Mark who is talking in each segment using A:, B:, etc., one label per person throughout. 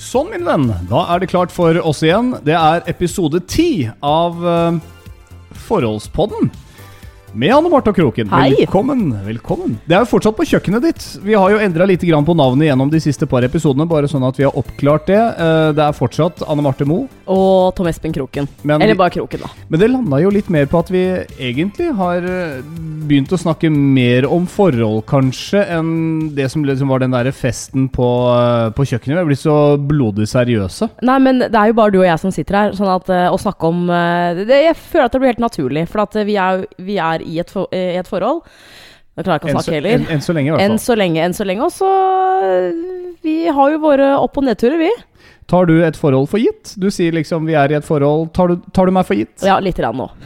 A: Sånn, min venn. Da er det klart for oss igjen. Det er episode ti av uh, Forholdspodden. Med Anne Marte og Kroken.
B: Hei.
A: Velkommen. velkommen. Det er jo fortsatt på kjøkkenet ditt. Vi har jo endra litt på navnet gjennom de siste par episodene, bare sånn at vi har oppklart det. Eh, Det er fortsatt Anne Marte Moe.
B: Og Tom Espen Kroken.
A: Men
B: Eller bare Kroken, da.
A: Men det landa jo litt mer på at vi egentlig har eh, begynt å snakke mer om forhold, kanskje, enn det som liksom var den der festen på, eh, på kjøkkenet. Vi er blitt så blodig seriøse.
B: Nei, men det er jo bare du og jeg som sitter her, sånn at å snakke om det, Jeg føler at det blir helt naturlig, for at vi er, vi er i, et for, i et forhold. Da klarer jeg ikke å snakke heller.
A: enn, enn så lenge, i hvert fall.
B: Enn så lenge, enn så lenge. Og så eh, Vi har jo våre opp- og nedturer, vi.
A: Tar du et forhold for gitt? Du sier liksom 'vi er i et forhold'. Tar du, tar du meg for gitt?
B: Ja, lite grann nå.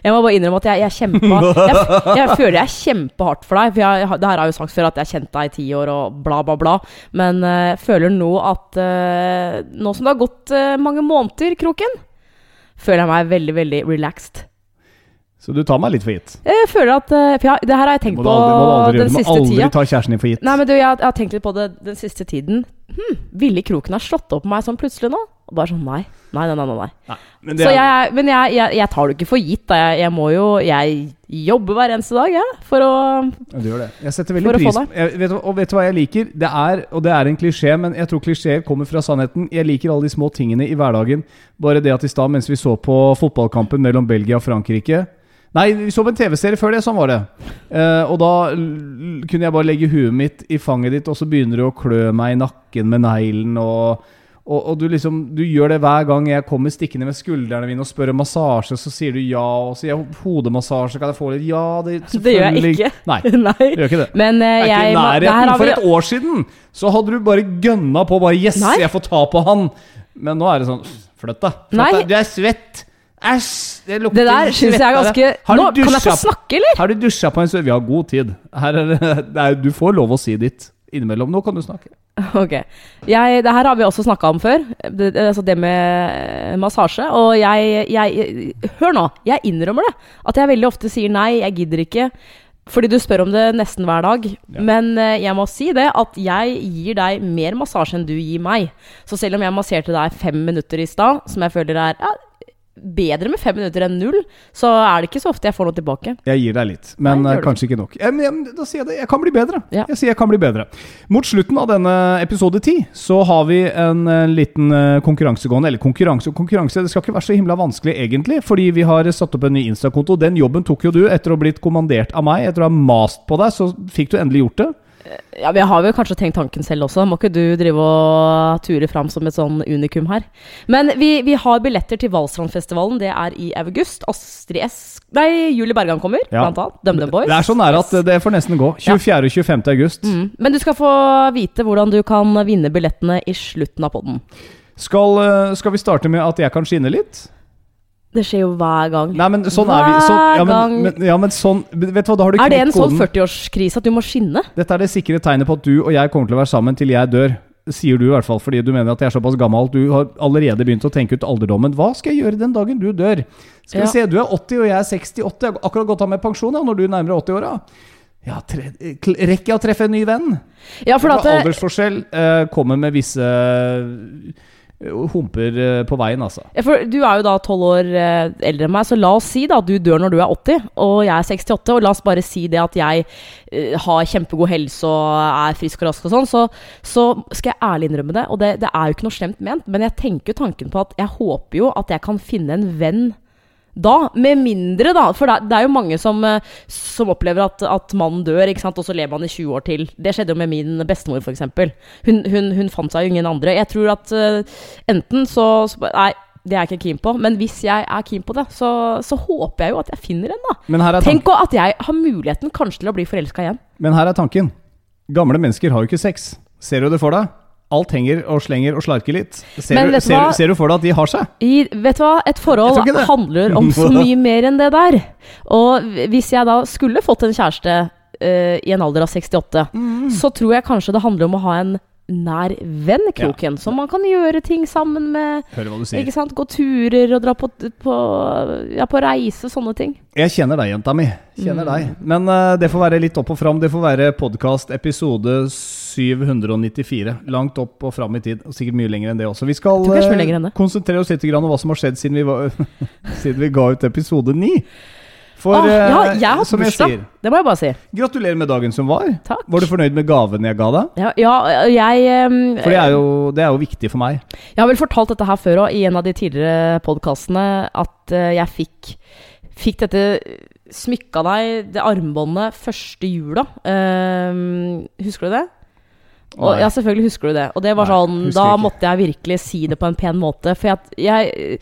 B: Jeg må bare innrømme at jeg, jeg kjempa jeg, jeg føler jeg kjemper hardt for deg. For jeg, det her har jeg jo sagt før at jeg har kjent deg i ti år og bla, bla, bla. Men jeg føler nå at uh, Nå som det har gått uh, mange måneder, Kroken, føler jeg meg veldig, veldig relaxed.
A: Så du tar meg litt for gitt?
B: Jeg føler at eh, For ja, det her har jeg tenkt på
A: aldri, må du aldri Du må aldri
B: tida.
A: ta kjæresten din for gitt.
B: Nei, men du, jeg, jeg har tenkt litt på det den siste tiden. Hm, ville Kroken ha slått opp på meg sånn plutselig nå? Og bare sånn nei. Nei, nei, nei. nei, nei.
A: Men det
B: Så
A: er-
B: jeg, men jeg, jeg, jeg tar det ikke for gitt. Da. Jeg, må jo Jeg jobber hver eneste dag, jeg, for å
A: du gjør det. Jeg setter veldig pris på vet, Og vet du hva jeg liker? Det er, og det er en klisjé, men jeg tror klisjeer kommer fra sannheten. Jeg liker alle de små tingene i hverdagen. Bare det at i stad, mens vi så på fotballkampen mellom Belgia og Frankrike Nei, vi så på en TV-serie før det, sånn var det. Eh, og da kunne jeg bare legge huet mitt i fanget ditt, og så begynner du å klø meg i nakken med neglen. Og, og, og du liksom Du gjør det hver gang jeg kommer stikkende med skuldrene mine og spør om massasje, så sier du ja. Og så sier jeg hodemassasje, kan jeg få litt? Ja, det
B: Det gjør jeg ikke.
A: Nei,
B: Nei.
A: det gjør ikke det.
B: Men
A: uh,
B: jeg,
A: i nærheten. For et år siden så hadde du bare gønna på. Bare Yes,
B: Nei.
A: jeg får ta på han! Men nå er det sånn. Flytt deg. Du er svett. Æsj! Det lukter
B: Det der syns jeg er ganske Nå, Kan jeg få snakke, eller?
A: Har du dusja på en stund? Vi har god tid. Det, er, du får lov å si ditt innimellom. Nå kan du snakke.
B: Ok. Jeg, det her har vi også snakka om før. Det, det- altså det med eh, massasje. Og jeg, jeg Hør nå. Jeg innrømmer det. At jeg veldig ofte sier nei, jeg gidder ikke. Fordi du spør om det nesten hver dag.
A: Ja.
B: Men eh, jeg må si det at jeg gir deg mer massasje enn du gir meg. Så selv om jeg masserte deg fem minutter i stad, som jeg føler er ja, bedre med fem minutter enn null, så er det ikke så ofte jeg får noe tilbake.
A: Jeg gir deg litt, men
B: Nei,
A: eh, kanskje ikke nok. Jeg, men, da sier jeg det. Jeg kan bli bedre.
B: Ja.
A: Jeg sier jeg kan bli bedre. Mot slutten av denne episode ti så har vi en eh, liten konkurransegående. Eller konkurranse og konkurranse, det skal ikke være så himla vanskelig egentlig, fordi vi har satt opp en ny Insta-konto. Den jobben tok jo du etter å ha blitt kommandert av meg. Etter å ha mast på deg, så fikk du endelig gjort det.
B: Ja, Vi har vel kanskje tenkt tanken selv også. Må ikke du drive og ture fram som et sånn unikum her. Men vi, vi har billetter til Valstrandfestivalen. Det er i august. Astrid S Nei, Julie Bergan kommer,
A: Ja.
B: blant annet. DumDum Boys.
A: Det er så nære at det får nesten gå. 24. og 25. august.
B: Mm. Men du skal få vite hvordan du kan vinne billettene i slutten av podden.
A: Skal, eh, skal vi starte med at jeg kan skinne litt?
B: Det skjer jo hver gang.
A: Nei, men sånn er vi. Sånn, ja, men,
B: gang.
A: men, ja, men sånn Vet du hva, da har du
B: er det en sånn 40-årskrise at du må skinne?
A: Dette er det sikre tegnet på at du og jeg kommer til å være sammen til jeg dør. Sier du i hvert fall, fordi du mener at jeg er såpass gammel. Du har allerede begynt å tenke ut alderdommen. Hva skal jeg gjøre den dagen du dør? Skal
B: Ja.
A: vi se, du er 80 og jeg er 68. Jeg har akkurat gått av med pensjon ja, når du nærmer deg 80-åra. Ja, tre, rekker jeg å treffe en ny venn?
B: Ja, for at
A: aldersforskjell eh, kommer med visse eh, humper eh, på veien, altså.
B: Ja, for du er jo da tolv år eh, eldre enn meg, så la oss si da at du dør når du er 80, og jeg er 68, og la oss bare si det at jeg eh, har kjempegod helse og er frisk og rask og sånn, så, så skal jeg ærlig innrømme det, og det, det er jo ikke noe slemt ment, men jeg tenker jo tanken på at jeg håper jo at jeg kan finne en venn da, med mindre da, for det, er jo mange som, eh, som opplever at, at mannen dør, ikke sant, og så lever man i 20 år til. Det skjedde jo med min bestemor, eksempel. Hun, hun, hun fant seg jo ingen andre. Jeg tror at uh, enten så, så Nei, det er jeg ikke keen på, men hvis jeg er keen på det, så, så håper jeg jo at jeg finner en, da.
A: Men her er,
B: Tenk også at jeg har muligheten kanskje til å bli forelska igjen.
A: men her er tanken. Gamle mennesker har jo ikke sex. Ser du det for deg? Alt henger og slenger og slarker litt. Ser,
B: Men
A: du, ser, ser du for deg at de har seg?
B: I, vet du hva? Et forhold handler om så mye mer enn det der. Og hvis jeg da skulle fått en kjæreste uh, i en alder av 68,
A: Mm.
B: så tror jeg kanskje det handler om å ha en nær venn-kroken. Så man kan gjøre ting sammen med
A: Hører hva du sier.
B: ikke sant? Gå turer og dra på, på, ja, på reise, sånne ting.
A: Jeg kjenner deg, jenta mi. Kjenner
B: Mm.
A: deg. Men uh, det får være litt opp og fram. Det får være podkast episode 794. Langt opp og fram i tid. Og sikkert mye lenger enn det også. Vi skal
B: det
A: eh, konsentrere oss litt om hva som har skjedd siden vi, var, siden vi ga ut episode 9. For
B: ah, ja,
A: eh,
B: jeg har hatt bursdag. Det må jeg bare si.
A: gratulerer med dagen som var.
B: Takk.
A: Var du fornøyd med gaven jeg ga deg?
B: Ja, ja jeg um,
A: For det er jo, det er jo viktig for meg.
B: Jeg har vel fortalt dette her før òg, i en av de tidligere podkastene, at eh, jeg fikk, fikk dette smykka deg, det armbåndet, første jula. Ehm, husker du det? Og,
A: Nei.
B: ja, selvfølgelig husker du det. Og det var
A: Nei,
B: sånn, da
A: ikke.
B: måtte jeg virkelig si det på en pen måte. For jeg, jeg,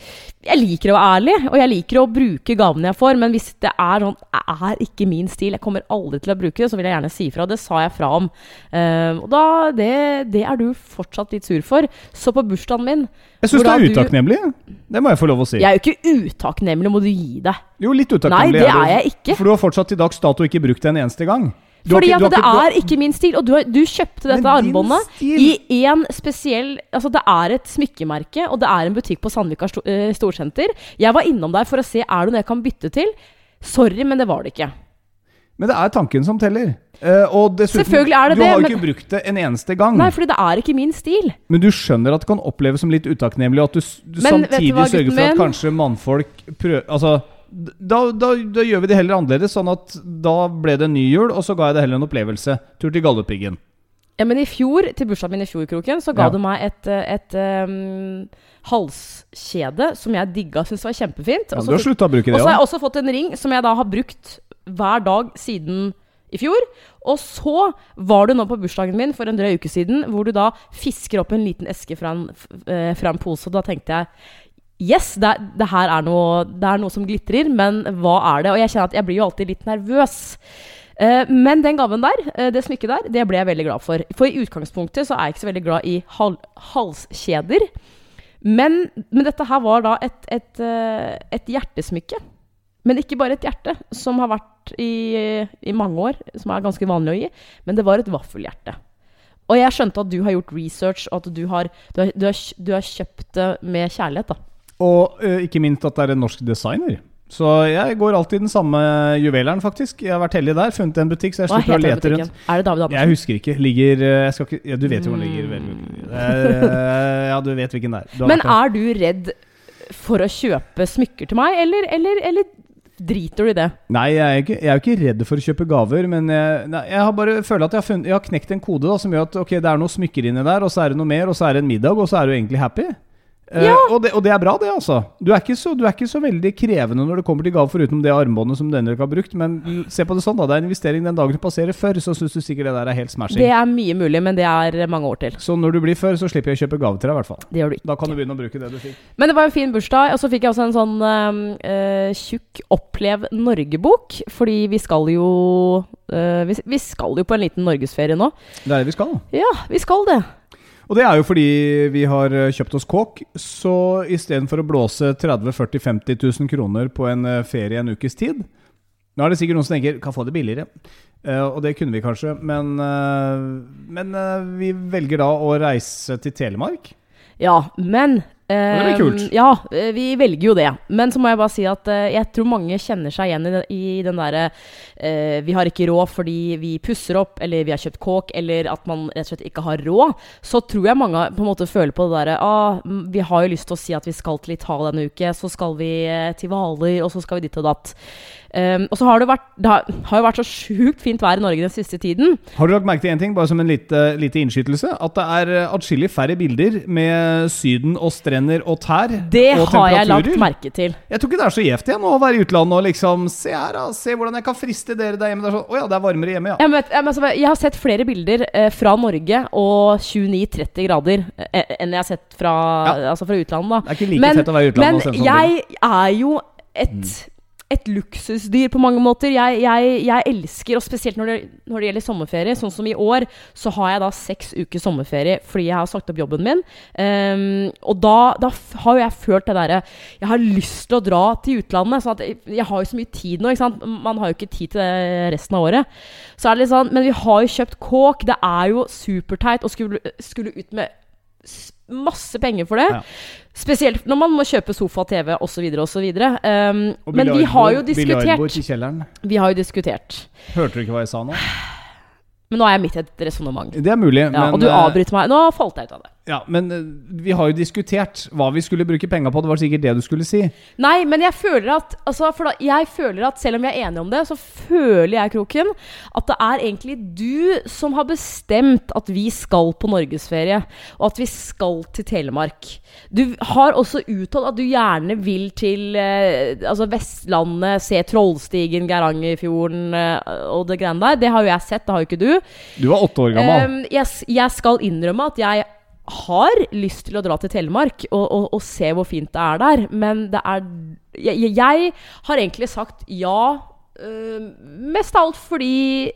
B: jeg liker å være ærlig, og jeg liker å bruke gavene jeg får. Men hvis det er sånn er ikke min stil, jeg kommer aldri til å bruke det, så vil jeg gjerne si ifra. Det sa jeg fra om. Uh, og da, det, det er du fortsatt litt sur for. Så på bursdagen min
A: Jeg syns det er utakknemlig. Det må jeg få lov å si.
B: Jeg er jo ikke utakknemlig, må du gi deg.
A: Jo, litt
B: Nei, det er jeg ikke.
A: For du har fortsatt til dags dato ikke brukt det en eneste gang. Du
B: Fordi
A: ikke-
B: at det
A: ikke-
B: er ikke min stil. Og du, har- du kjøpte dette armbåndet i én spesiell Altså, det er et smykkemerke, og det er en butikk på Sandvika sto, uh, Storsenter. Jeg var innom der for å se er det noe jeg kan bytte til. Sorry, men det var det ikke.
A: Men det er tanken som teller. Uh, og dessuten,
B: Selvfølgelig er det
A: du
B: det,
A: har jo ikke brukt det en eneste gang.
B: Nei, fordi det er ikke min stil.
A: Men du skjønner at det kan oppleves som litt utakknemlig, og at du, du
B: Men
A: samtidig
B: hva,
A: sørger for at kanskje mannfolk prøver Altså, da, da, da gjør vi det heller annerledes, sånn at da ble det en ny jul, og så ga jeg det heller en opplevelse. Tur til Galdhøpiggen.
B: Ja, men i fjor, til bursdagen min i fjor, Kroken, så ga
A: Ja.
B: du meg et, eh, et um, halskjede som jeg digga, syntes var kjempefint.
A: Ja, du har slutta å bruke
B: Og så har jeg også fått en ring som jeg da har brukt hver dag siden i fjor. Og så var du nå på bursdagen min for en drøy uke siden, hvor du da fisker opp en liten eske fra en, eh, fra en pose. Og da tenkte jeg Yes, det, det her er noe, det er noe som glitrer, men hva er det? Og jeg kjenner at jeg blir jo alltid litt nervøs. Uh, men den gaven der, uh, det smykket der, det ble jeg veldig glad for. For i utgangspunktet så er jeg ikke så veldig glad i hal halskjeder. Men, men dette her var da et, et, uh, et hjertesmykke. Men ikke bare et hjerte, som har vært i, i mange år, som er ganske vanlig å gi. Men det var et vaffelhjerte. Og jeg skjønte at du har gjort research, og at du har, du har, du har, du har kjøpt det med kjærlighet. da.
A: Og uh, ikke minst at det er en norsk designer. Så jeg går alltid den samme juveleren, faktisk. Jeg har vært heldig der, funnet en butikk, så jeg slipper å lete rundt.
B: Er det David
A: Jeg husker ikke. Ligger eh, ikke, ja, Du vet jo hvor den ligger. vel. Eh, ja, du vet hvilken det er.
B: Men er du redd for å kjøpe smykker til meg, eller, eller, eller driter du i det?
A: Nei, jeg er, ikke, jeg er jo ikke redd for å kjøpe gaver, men jeg, nei, jeg har bare føler at jeg har, funnet, jeg har knekt en kode da, som gjør at ok, det er noe smykker inni der, og så er det noe mer, og så er det en middag, og så er du egentlig happy. Eh, og, det, og det er bra, det, altså. Du er, ikke så, du er ikke så veldig krevende når det kommer til gaver, foruten det armbåndet som denne ikke har brukt. Men se på det sånn, da. Det er en investering den dagen du passerer før, så syns du sikkert det der er helt smashing.
B: Det er mye mulig, men det er mange år til.
A: Så når du blir før, så slipper jeg å kjøpe gave til deg, i hvert fall.
B: Det gjør du ikke.
A: Da kan du begynne å bruke det du fikk.
B: Men det var en fin bursdag, og så fikk jeg også en sånn eh, tjukk Opplev Norge-bok. Fordi vi skal jo uh, vi, vi skal jo på en liten norgesferie nå.
A: Det er det vi skal.
B: Ja, vi skal det.
A: Og det er jo fordi vi har eh, kjøpt oss kåk, så istedenfor å blåse 30 40 50 000 kroner på en eh, ferie en ukes tid Nå er det sikkert noen som tenker kan få det billigere, Eh, og det kunne vi kanskje, men, men vi velger da å reise til Telemark.
B: Ja, men
A: det blir kult.
B: Ja, eh, vi velger jo det. Men så må jeg bare si at eh, jeg tror mange kjenner seg igjen i den, i den derre eh, Vi har ikke råd fordi vi pusser opp, eller vi har kjøpt kåk, eller at man rett og slett ikke har råd. Så tror jeg mange på en måte føler på det derre ah, Vi har jo lyst til å si at vi skal til Italia denne uke, så skal vi til Hvaler, og så skal vi dit og datt. Um, og så har det, vært, det har, har vært så sjukt fint vær i Norge den siste tiden.
A: Har du lagt merke til én ting, bare som en lite, lite innskytelse? At det er atskillig færre bilder med Syden og strender og tær
B: Det
A: og
B: har jeg lagt merke til.
A: Jeg tror ikke det er så gjevt igjen å være i utlandet og liksom Se her, da. Se hvordan jeg kan friste dere der hjemme. Det er sånn, Å ja, det er varmere hjemme, ja.
B: Jeg, vet, jeg, men altså, jeg har sett flere bilder eh, fra Norge og 29-30 grader eh, enn jeg har sett fra,
A: Ja.
B: altså fra utlandet.
A: Det er ikke like
B: Men-
A: fett å være i utlandet
B: Men
A: sånne
B: jeg er jo et et luksusdyr på mange måter. Jeg, jeg, jeg elsker, og spesielt når det, når det gjelder sommerferie, sånn som i år, så har jeg da seks uker sommerferie fordi jeg har sagt opp jobben min. Um, og da, da har jo jeg følt det derre Jeg har lyst til å dra til utlandet. Sånn jeg, jeg har jo så mye tid nå, ikke sant. Man har jo ikke tid til det resten av året. Så er det litt sånn Men vi har jo kjøpt kåk. Det er jo superteit å skulle, skulle ut med masse penger for det.
A: Ja.
B: Spesielt når man må kjøpe sofa, TV osv. osv. Um,
A: Og
B: men vi har jo diskutert. Vi har jo diskutert.
A: Hørte du ikke hva jeg sa nå?
B: Men nå er jeg midt i et resonnement.
A: Det er mulig,
B: Ja,
A: men
B: og du
A: eh,
B: avbryter meg. Nå falt jeg ut av det.
A: Ja, men eh, vi har jo diskutert hva vi skulle bruke penga på. Det var sikkert det du skulle si.
B: Nei, men jeg føler at altså, da, Jeg føler at selv om vi er enige om det, så føler jeg, Kroken, at det er egentlig du som har bestemt at vi skal på norgesferie, og at vi skal til Telemark. Du har også uttalt at du gjerne vil til eh, altså Vestlandet, se Trollstigen, Geirangerfjorden eh, og det greiene der. Det har jo jeg sett, det har jo ikke du.
A: Du var åtte år gammel.
B: Um, jeg, jeg skal innrømme at jeg har lyst til å dra til Telemark og, og, og se hvor fint det er der, men det er Jeg, jeg- har egentlig sagt ja, øh, mest av alt fordi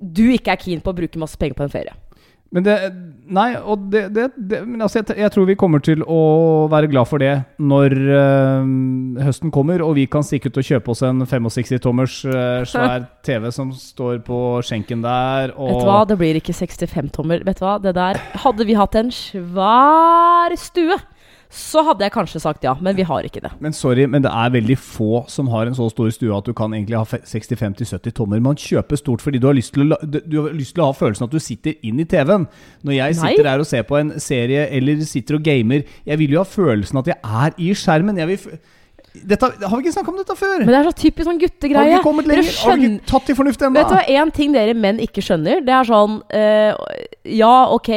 B: du ikke er keen på å bruke masse penger på en ferie.
A: Men det Nei, og det, det, det Men altså, jeg, jeg tror vi kommer til å være glad for det når øh, høsten kommer, og vi kan stikke ut og kjøpe oss en 65-tommers øh, svær TV som står på skjenken der, og
B: Vet du hva, det blir ikke 65-tommer. Vet du hva, det der Hadde vi hatt en svær stue, så hadde jeg kanskje sagt ja, men vi har ikke det.
A: Men sorry, men det er veldig få som har en så stor stue at du kan egentlig ha fe- 65-70 tommer. Man kjøper stort fordi du har, lyst til å, du har lyst til å ha følelsen at du sitter inn i TV-en. Når jeg
B: Nei.
A: sitter her og ser på en serie eller sitter og gamer, jeg vil jo ha følelsen at jeg er i skjermen. Jeg vil dette, har vi ikke snakka om dette før?
B: Men det er så typisk sånn
A: har vi
B: guttegreie.
A: ikke kommet
B: lenger?
A: lenger? Har vi ikke tatt til fornuft ennå?
B: Vet du hva, En ting dere menn ikke skjønner, det er sånn eh, Ja, ok,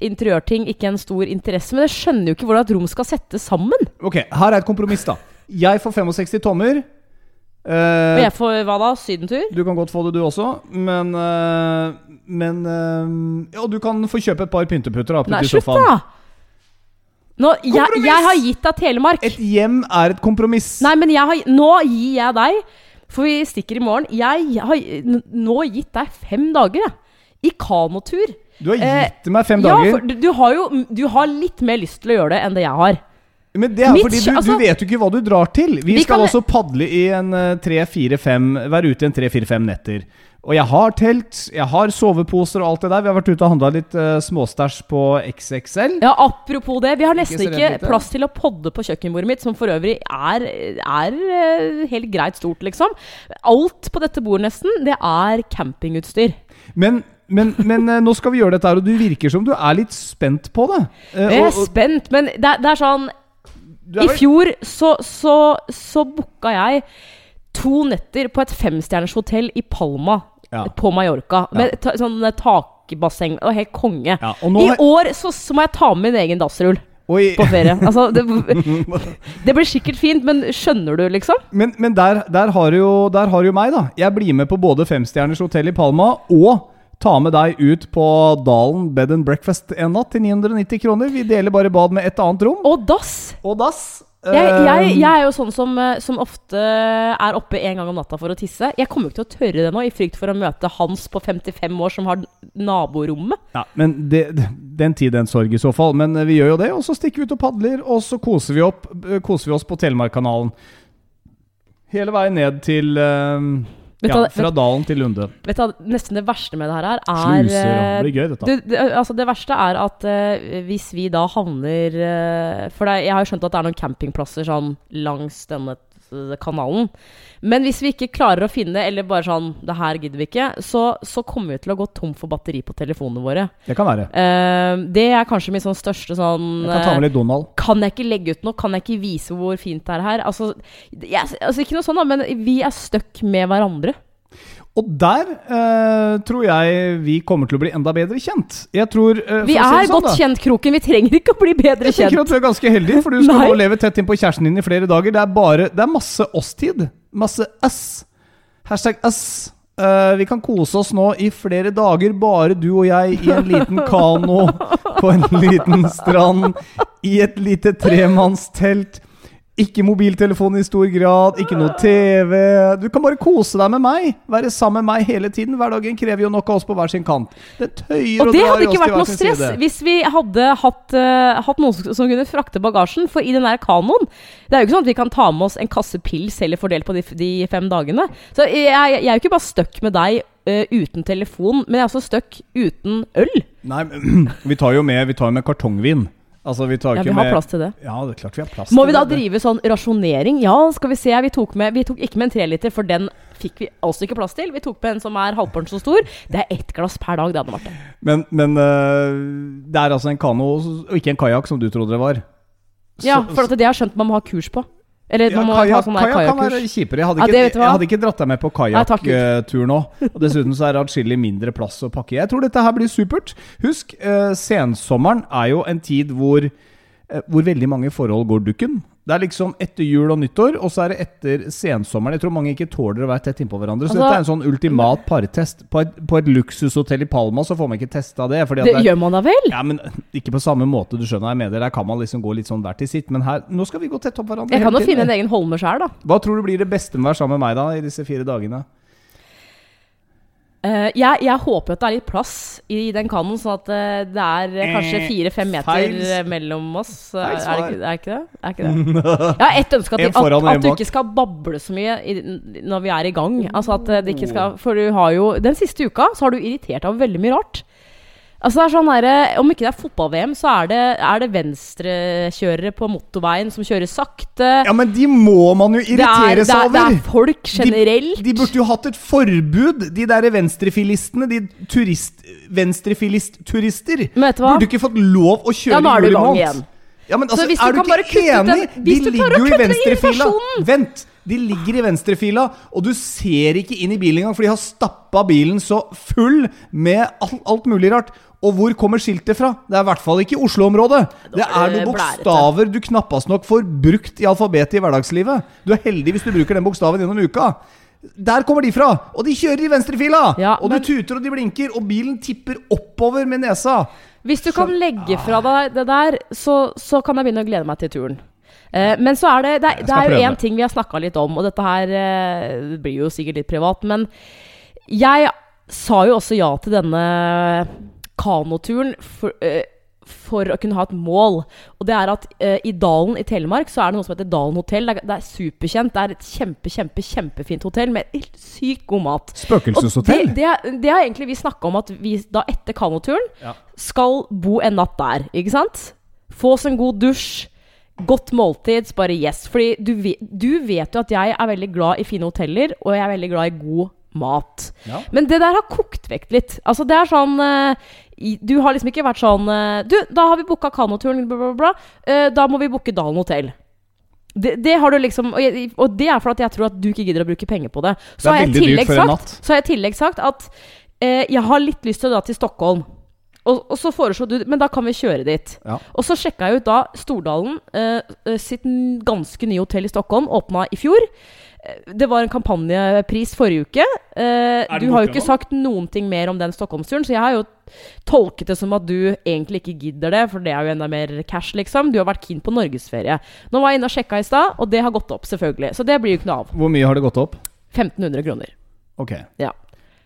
B: interiørting, ikke en stor interesse, men jeg skjønner jo ikke hvordan et rom skal settes sammen.
A: Ok, her er et kompromiss, da. Jeg får 65 tommer.
B: Og
A: Eh,
B: jeg får hva da? Sydentur?
A: du kan godt få det, du også, men uh, Men uh, Ja, du kan få kjøpe et par pynteputter da,
B: Nei, slutt, da! Nå, jeg, jeg har gitt deg Telemark.
A: Et hjem er et kompromiss.
B: Nei, men har, nå gir jeg deg For vi stikker i morgen. Jeg har nå gitt deg fem dager, jeg. I kanotur.
A: Du har
B: Eh,
A: gitt meg fem
B: Ja,
A: dager.
B: for du, du har jo Du har litt mer lyst til å gjøre det enn det jeg har.
A: Men det er
B: Mitt
A: fordi du,
B: altså-
A: du vet jo ikke hva du drar til. Vi,
B: Vi
A: skal
B: kan-
A: også padle i en eh, tre, fire, fem Være ute i en tre-fire-fem netter. Og jeg har telt, jeg har soveposer og alt det der. Vi har vært ute og handla litt uh, småstæsj på XXL.
B: Ja, Apropos det, vi har nesten
A: Ikke
B: ikke plass til å podde på kjøkkenbordet mitt, som for øvrig er, er helt greit stort, liksom. Alt på dette bordet nesten, det er campingutstyr.
A: Men, men, men eh, nå skal vi gjøre dette her, og du virker som du er litt spent på det. Eh,
B: Jeg er
A: og- og
B: spent, men det, det er sånn
A: er
B: I fjor så, så, så booka jeg to netter på et femstjerners hotell i Palma
A: Ja.
B: på Mallorca. Med ta, sånn takbasseng og helt konge.
A: Ja, og
B: I år så, så må jeg ta med min egen dassrull
A: Oi,
B: på ferie. Altså, det, det blir sikkert fint, men skjønner du, liksom?
A: Men, men der, der, har du jo, der har du jo meg, da. Jeg blir med på både femstjerners hotell i Palma og ta med deg ut på Dalen bed and breakfast en natt til 990 kroner. Vi deler bare bad med et annet rom.
B: Og dass!
A: Og dass.
B: Jeg, jeg,
A: Eh,
B: jeg er jo sånn som, eh, som ofte er oppe en gang om natta for å tisse. Jeg kommer jo ikke til å tørre det nå, i frykt for å møte Hans på 55 år som har naborommet.
A: Ja, men det, Den tid, den sorg i så fall. Men eh, vi gjør jo det, og så stikker vi ut og padler, og så koser vi, opp, koser vi oss på Telemarkkanalen. Hele veien ned til
B: Vet
A: Ja,
B: hva-
A: fra Dalen til Lunde.
B: Vet du, Nesten det verste med det her er
A: Sluser,
B: eh,
A: Det blir gøy, dette.
B: det, det, altså det verste er at uh, hvis vi da havner uh, For det, jeg har jo skjønt at det er noen campingplasser sånn langs denne eh, kanalen. Men hvis vi ikke klarer å finne, eller bare sånn Det her gidder vi ikke, så, så kommer vi til å gå tom for batteri på telefonene våre.
A: Det kan være.
B: Uh, det er kanskje min sånn største sånn
A: Jeg kan ta
B: eh,
A: med litt Donald.
B: kan jeg ikke legge ut noe? Kan jeg ikke vise hvor fint det er her? Altså, jeg, altså Ikke noe sånn, da, men vi er stuck med hverandre.
A: Og der eh, tror jeg vi kommer til å bli enda bedre kjent. Jeg tror eh,
B: Vi
A: er si sånn,
B: godt
A: da.
B: kjent, Kroken. Vi trenger ikke å bli bedre
A: Jeg tenker
B: kjent.
A: at du er ganske heldig, for du skal nå leve tett innpå kjæresten din i flere dager. Det er bare Det er masse oss-tid. Masse ass. Hashtag ass. Eh, vi kan kose oss nå i flere dager, bare du og jeg i en liten kano på en liten strand i et lite tremannstelt. Ikke mobiltelefon i stor grad, ikke noe TV. Du kan bare kose deg med meg. Være sammen med meg hele tiden. Hverdagen krever jo nok av oss på hver sin kant. Det tøyer
B: Og
A: og
B: det hadde ikke vært noe stress
A: side.
B: hvis vi hadde hatt, uh, hatt noen som kunne frakte bagasjen. For i den der kanoen Det er jo ikke sånn at vi kan ta med oss en kasse pils heller fordelt på de, de fem dagene. Så jeg, jeg er jo ikke bare stuck med deg Uh, uten telefon, men jeg er også stuck uten øl.
A: Nei, men vi tar jo med, vi tar med kartongvin. Altså, vi tar
B: Ja,
A: ikke
B: vi har
A: med
B: plass til det.
A: Ja, det er klart vi har plass
B: Må
A: til
B: vi da
A: det.
B: drive sånn rasjonering? Ja, skal vi se. Vi tok, med, vi tok ikke med en treliter, for den fikk vi altså ikke plass til. Vi tok med en som er halvparten så stor. Det er ett glass per dag, det vært det.
A: Men, men uh, det er altså en kano, og ikke en kajakk, som du trodde det var.
B: Ja, for at det har jeg skjønt man må ha kurs på. Eller
A: Ja,
B: man må ha sånn der
A: kajakk kan være kjipere. Jeg hadde,
B: Ja,
A: ikke, jeg hadde ikke dratt deg med på kajakktur nå. Og dessuten så er det atskillig mindre plass å pakke. Jeg tror dette her blir supert. Husk, uh, sensommeren er jo en tid hvor, uh, hvor veldig mange forhold går dukken. Det er liksom etter jul og nyttår, og så er det etter sensommeren. Jeg tror mange ikke tåler å være tett innpå hverandre. Så
B: Altså-
A: dette er en sånn ultimat partest. På et, på et luksushotell i Palma så får man ikke testa det.
B: Det
A: det er,
B: gjør man da vel?
A: ja, men Ikke på samme måte, du skjønner jeg mener. Der kan man liksom gå litt sånn hver til sitt. Men her, nå skal vi gå tett opp hverandre.
B: Jeg kan jo finne en egen holme sjøl, da.
A: Hva tror du blir det beste med å være sammen med meg da i disse fire dagene?
B: Eh, jeg, jeg håper at det er litt plass i den kanoen, sånn at uh, det er eh, kanskje fire-fem meter
A: feil.
B: eh, mellom oss.
A: Uh,
B: Er det, er det ikke det? Er ikke det? Jeg har ett ønske at, at, at du ikke skal bable så mye i, når vi er i gang. Altså at det ikke skal For du har jo Den siste uka så har du irritert deg over veldig mye rart. Altså det er sånn der, Om ikke det er fotball-VM, så er det, er det venstrekjørere på motorveien som kjører sakte.
A: Ja, men de må man jo
B: er,
A: irritere
B: det,
A: seg
B: er, det er folk generelt.
A: De burde jo hatt et forbud, de der venstrefilistene. De turist... Venstrefilist-turister.
B: Men vet du hva?
A: Burde ikke fått lov å kjøre
B: Ja, i igjen.
A: Ja, men
B: Så
A: altså,
B: du
A: er du
B: kan
A: ikke enig?
B: den-
A: de ligger jo i venstrefila. Vent! De ligger i venstrefila, og du ser ikke inn i bilen engang, for de har stappa bilen så full med alt, alt mulig rart. Og hvor kommer skiltet fra? Det er i hvert fall ikke Oslo-området. Det er noen bokstaver du knappast nok får brukt i alfabetet i hverdagslivet. Du er heldig hvis du bruker den bokstaven gjennom uka. Der kommer de fra! Og de kjører i venstrefila!
B: Ja,
A: og
B: men-
A: du tuter og de blinker, og bilen tipper oppover med nesa.
B: Hvis du kan legge fra deg det der, så, så kan jeg begynne å glede meg til turen. Eh, men så er det Det, det er jo én ting vi har snakka litt om, og dette her eh, blir jo sikkert litt privat, men jeg sa jo også ja til denne kanoturen for, eh, for å kunne ha et mål. Og det er at eh, i Dalen i Telemark så er det noe som heter Dalen hotell. Det er, det er superkjent. Det er et kjempe, kjempe, kjempefint hotell med helt sykt god mat.
A: Spøkelseshotell.
B: Det, det, er- det har egentlig vi snakka om at vi da etter kanoturen
A: Ja.
B: skal bo en natt der, ikke sant? Få oss en god dusj, godt måltid, bare yes. Fordi du du vet jo at jeg er veldig glad i fine hoteller, og jeg er veldig glad i god mat.
A: Ja.
B: Men det der har kokt vekk litt. Altså det er sånn eh, Du har liksom ikke vært sånn eh, Du, da har vi booka kanoturen, bla, bla, bla. eh, da må vi booke Dalen hotell. Det, det har du liksom og, jeg, og det er for at jeg tror at du ikke gidder å bruke penger på det. Så
A: Det
B: har jeg i tillegg sagt, at eh, jeg har litt lyst til å dra til Stockholm. Og, og så foreslo du Men da kan vi kjøre dit.
A: Ja.
B: Og så sjekka jeg ut da Stordalen eh, eh, sitt ganske nye hotell i Stockholm. Åpna i fjor. Eh, Det var en kampanjepris forrige uke. Eh, du har jo ikke sagt noen ting mer om den Stockholmsturen, så jeg har jo tolket det som at du egentlig ikke gidder det, for det er jo enda mer cash, liksom. Du har vært keen på norgesferie. Nå var jeg inne og sjekka i stad, og det har gått opp, selvfølgelig. Så det blir jo ikke noe av.
A: Hvor mye har det gått opp?
B: 1500 kroner.
A: Ok.
B: Ja.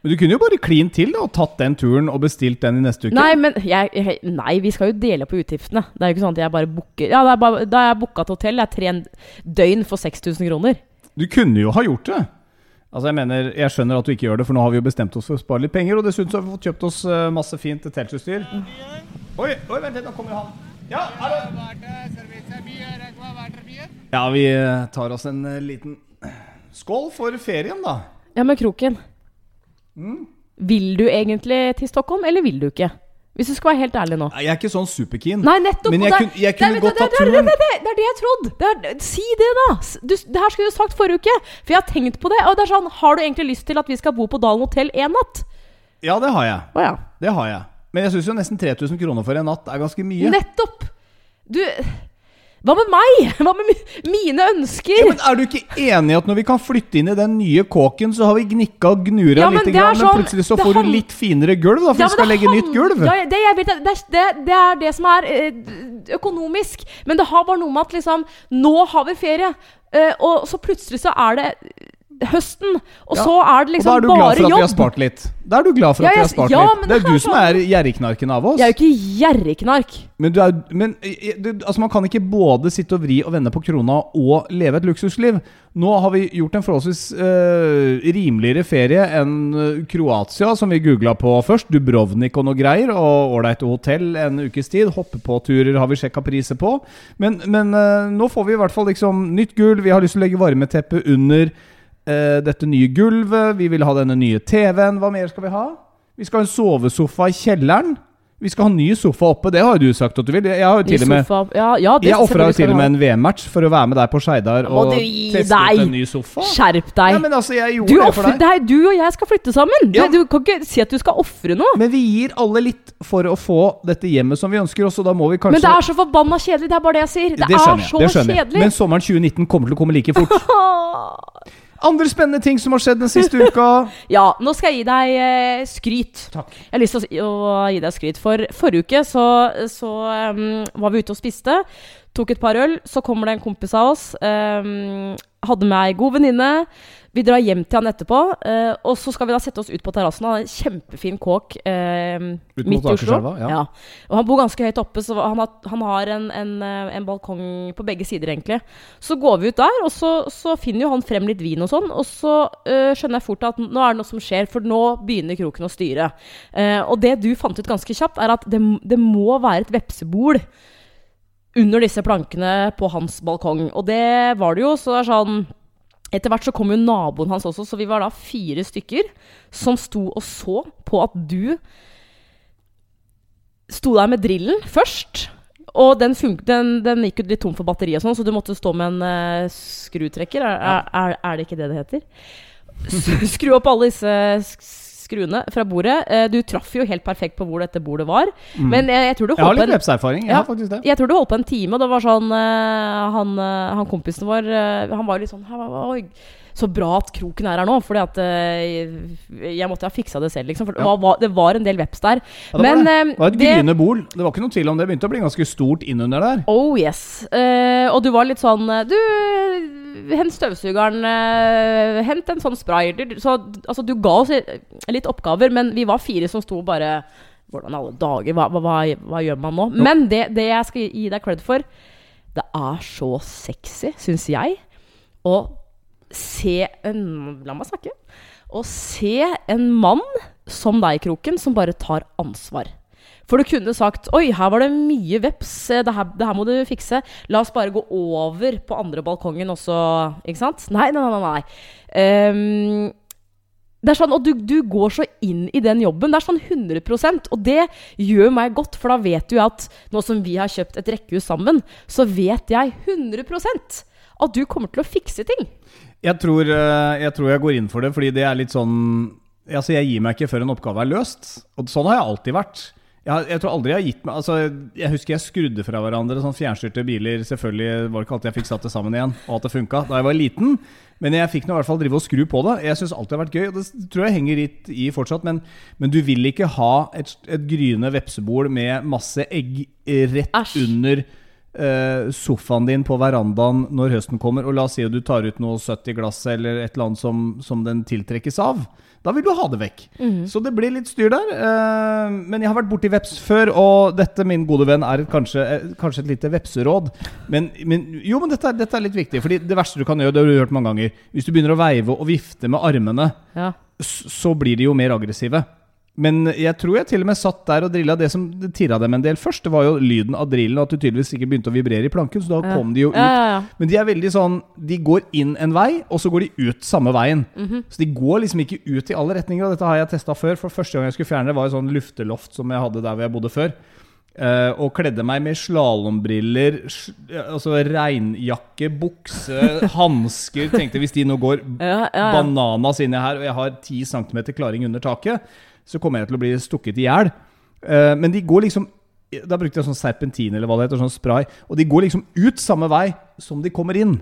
A: Men du kunne jo bare klint til da, og tatt den turen og bestilt den i neste uke.
B: Nei, men jeg, jeg, nei, vi skal jo dele på utgiftene. Det er jo ikke sånn at jeg bare booker Ja, bare, da har jeg booka et hotell. Det er tre døgn for 6000 kroner.
A: Du kunne jo ha gjort det. Altså Jeg mener, jeg skjønner at du ikke gjør det, for nå har vi jo bestemt oss for å spare litt penger. Og dessuten så har vi fått kjøpt oss eh, masse fint teltutstyr. Oi, oi, vent litt, nå kommer han. Ja. Ja, vi eh, tar oss en eh, liten skål for ferien, da.
B: Ja, men Kroken.
A: Mm.
B: Vil du egentlig til Stockholm, eller vil du ikke? Hvis du skal være helt ærlig nå.
A: Jeg er ikke sånn superkeen.
B: Nei, nettopp!
A: Men jeg
B: der, er-
A: kunne- jeg kunne godt tatt turen.
B: Det, er det jeg trodde! Si det, da! Du, det her skulle du sagt forrige uke. For jeg har tenkt på det. Og det er sånn, Har du egentlig lyst til at vi skal bo på Dalen hotell én natt?
A: Ja, det har jeg.
B: Oh, ja.
A: Det har jeg. Men jeg syns jo nesten 3000 kroner for en natt er ganske mye.
B: Nettopp! Du Hva med meg? Hva med mine ønsker?!
A: Ja, men Er du ikke enig i at når vi kan flytte inn i den nye kåken, så har vi gnikka og gnura
B: Ja,
A: litt, grann, men
B: sånn-
A: plutselig så får du litt finere gulv, da, for
B: Ja,
A: vi skal legge nytt gulv?
B: Ja, det, vet, det, det, det er det som er eh, økonomisk. Men det har bare noe med at liksom Nå har vi ferie, eh, og så plutselig så er det høsten, og
A: Ja,
B: så er det liksom bare
A: Og da er du glad for at vi har spart litt. Da er du glad for
B: Ja,
A: at vi har spart
B: ja,
A: litt. Det er
B: det
A: du som er gjerrigknarken av oss.
B: Jeg er jo ikke gjerrigknark.
A: Men, du er, men du, altså man kan ikke både sitte og vri og vende på krona og leve et luksusliv. Nå har vi gjort en forholdsvis uh, rimeligere ferie enn eh, Kroatia, som vi googla på først. Dubrovnik og noe greier, og ålreite hotell en ukes tid. Hoppe-på-turer har vi sjekka priser på. Men, men uh, nå får vi i hvert fall liksom nytt gull, Vi har lyst til å legge varmeteppe under eh, dette nye gulvet. Vi vil ha denne nye TV-en. Hva mer skal vi ha? Vi skal ha en sovesofa i kjelleren. Vi skal ha ny sofa oppe, det har jo du sagt at du vil. Jeg har jo til og med.
B: Ja, ja, det
A: Jeg ofra jo til og med en VM-match for å være med deg på Skeidar og teste ut en ny sofa.
B: Skjerp deg.
A: Ja, men altså, jeg
B: Du,
A: det deg.
B: du og jeg skal flytte sammen.
A: Ja.
B: Du, du kan ikke si at du skal ofre noe.
A: Men vi gir alle litt for å få dette hjemmet som vi ønsker oss, og da må vi kanskje
B: Men det er så forbanna kjedelig. Det er bare det jeg sier. Det,
A: Det
B: er
A: jeg,
B: så
A: det
B: kjedelig.
A: Men sommeren 2019 kommer til å komme like fort. Andre spennende ting som har skjedd den siste uka.
B: Ja, nå skal jeg gi deg eh, skryt.
A: Takk.
B: Jeg har lyst til å, å gi deg skryt. For forrige uke så, så um, var vi ute og spiste. Tok et par øl. Så kommer det en kompis av oss. Um, hadde med ei god venninne. Vi drar hjem til han etterpå. eh, og så skal vi da sette oss ut på terrassen. Han har en kjempefin kåk eh, midt i Oslo.
A: Akerselva, ja.
B: Og han bor ganske høyt oppe, så han har, han har en, en, eh, en balkong på begge sider, egentlig. Så går vi ut der, og så, så finner jo han frem litt vin og sånn. Og så eh, skjønner jeg fort at nå er det noe som skjer, for nå begynner kroken å styre. Eh, og det du fant ut ganske kjapt, er at det, det må være et vepsebol under disse plankene på hans balkong. Og det var det jo, så det er sånn etter hvert så kom jo naboen hans også, så vi var da fire stykker som sto og så på at du sto der med drillen først. Og den, den, den gikk jo litt tom for batteri og sånn, så du måtte stå med en uh, skrutrekker. Er, er, er, det ikke det det heter? Skru opp alle disse skruene fra bordet. Eh, du traff jo helt perfekt på hvor dette bordet var. Men jeg, jeg tror du
A: Mm. Jeg har litt
B: en
A: vepserfaring. Jeg
B: Ja.
A: har faktisk det.
B: jeg tror du holdt på en time, og det var sånn eh, han, eh, han kompisen vår eh, Han var litt sånn Oi, så bra at kroken er her nå, fordi at eh, jeg måtte ha fiksa det selv, liksom. For det, var, det var en del veps der.
A: Ja, det var
B: Men
A: det.
B: eh,
A: Det var et gryende bol. Det var ikke noe tvil om det. Begynte å bli ganske stort innunder der.
B: Oh yes. Eh, og du var litt sånn eh, Du, hent støvsugeren. eh, hent en sånn spray. Du- Så altså, du ga oss litt oppgaver, men vi var fire som sto bare Hvordan alle dager? Hva, hva, hva, gjør man nå? Men det, det jeg skal gi deg cred for, det er så sexy, syns jeg, å se en La meg snakke. Å se en mann som deg, Kroken, som bare tar ansvar. For du kunne sagt Oi, her var det mye veps. eh, Det her, det her må du fikse. La oss bare gå over på andre balkongen også. Ikke sant? Nei, nei, nei. nei. Um, det er sånn, Og du, du går så inn i den jobben. Det er sånn 100% Og det gjør meg godt, for da vet du at nå som vi har kjøpt et rekkehus sammen, så vet jeg 100% at du kommer til å fikse ting.
A: Jeg tror, eh, jeg tror jeg går inn for det, fordi det er litt sånn Altså, jeg gir meg ikke før en oppgave er løst. Og sånn har jeg alltid vært. Jeg, jeg tror aldri jeg har gitt meg Altså, Jeg husker jeg skrudde fra hverandre sånn fjernstyrte biler. Selvfølgelig var det ikke alltid jeg fikk satt det sammen igjen, og at det funka da jeg var liten. Men jeg fikk nå i hvert fall drive og skru på det. Jeg syns alltid det har vært gøy, og det tror jeg henger litt i fortsatt. Men, men du vil ikke ha et, et gryende vepsebol med masse egg rett
B: Asch.
A: under sofaen din på verandaen når høsten kommer, og la oss si at du tar ut noe søtt i glasset eller et eller annet som, som den tiltrekkes av. Da vil du ha det vekk. Så det blir litt styr der. eh, men jeg har vært borti veps før, og dette, min gode venn, er kanskje, eh, kanskje et lite vepseråd. Men, men jo, men dette, er- dette er litt viktig, Fordi det verste du kan gjøre, det har du hørt mange ganger Hvis du begynner å veive og vifte med armene,
B: Ja.
A: så blir de jo mer aggressive. Men jeg tror jeg til og med satt der og drilla. Det som tirra dem en del først, det var jo lyden av drillen, og at du tydeligvis ikke begynte å vibrere i planken, så da
B: Ja.
A: kom de jo ut.
B: Ja, ja.
A: Men de er veldig sånn De går inn en vei, og så går de ut samme veien.
B: Mhm.
A: Så de går liksom ikke ut i alle retninger, og dette har jeg testa før. For første gang jeg skulle fjerne det, var jo sånn lufteloft som jeg hadde der hvor jeg bodde før. Uh, og kledde meg med slalåmbriller, altså regnjakke, bukse, hansker. Tenkte hvis de nå går
B: Ja, ja, ja.
A: bananas inni her, og jeg har 10 cm klaring under taket, så kommer jeg til å bli stukket i hjel. Uh, men de går liksom Da brukte jeg sånn serpentin eller hva det heter, sånn spray. Og de går liksom ut samme vei som de kommer inn.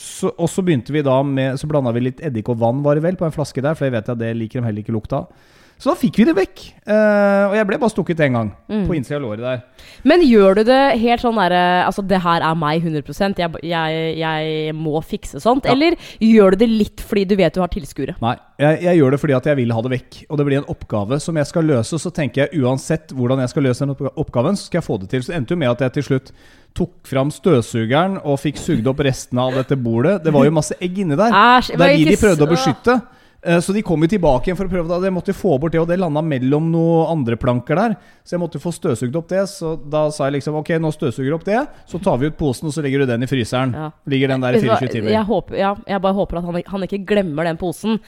A: Så, og så begynte vi da med Så blanda vi litt eddik og vann, var det vel, på en flaske der, for jeg vet at det liker de heller ikke lukta av. Så da fikk vi det vekk. Uh, og jeg ble bare stukket én gang.
B: Mm.
A: På innsida av låret der.
B: Men gjør du det helt sånn derre Altså, det her er meg 100% jeg, jeg, jeg må fikse sånt?
A: Ja.
B: Eller gjør du det litt fordi du vet du har tilskuere?
A: Nei, jeg, jeg gjør det fordi at jeg vil ha det vekk. Og det blir en oppgave som jeg skal løse. Så tenker jeg uansett hvordan jeg skal løse den oppgaven, så skal jeg få det til. Så det endte jo med at jeg til slutt tok fram støvsugeren og fikk sugd opp restene av dette bordet. Det var jo masse egg inni der.
B: Æsj.
A: Det er de de prøvde å beskytte. Eh, Så de kom jo tilbake igjen for å prøve det. Jeg måtte få bort det, og det landa mellom noen andre planker der. Så jeg måtte få støvsugd opp det. Så da sa jeg liksom ok, nå støvsuger du opp det. Så tar vi ut posen, og så legger du den i fryseren.
B: Ja.
A: Ligger den der i
B: Vet du hva,
A: 24 timer.
B: Jeg, håper, ja, jeg bare håper at han, han ikke glemmer den posen.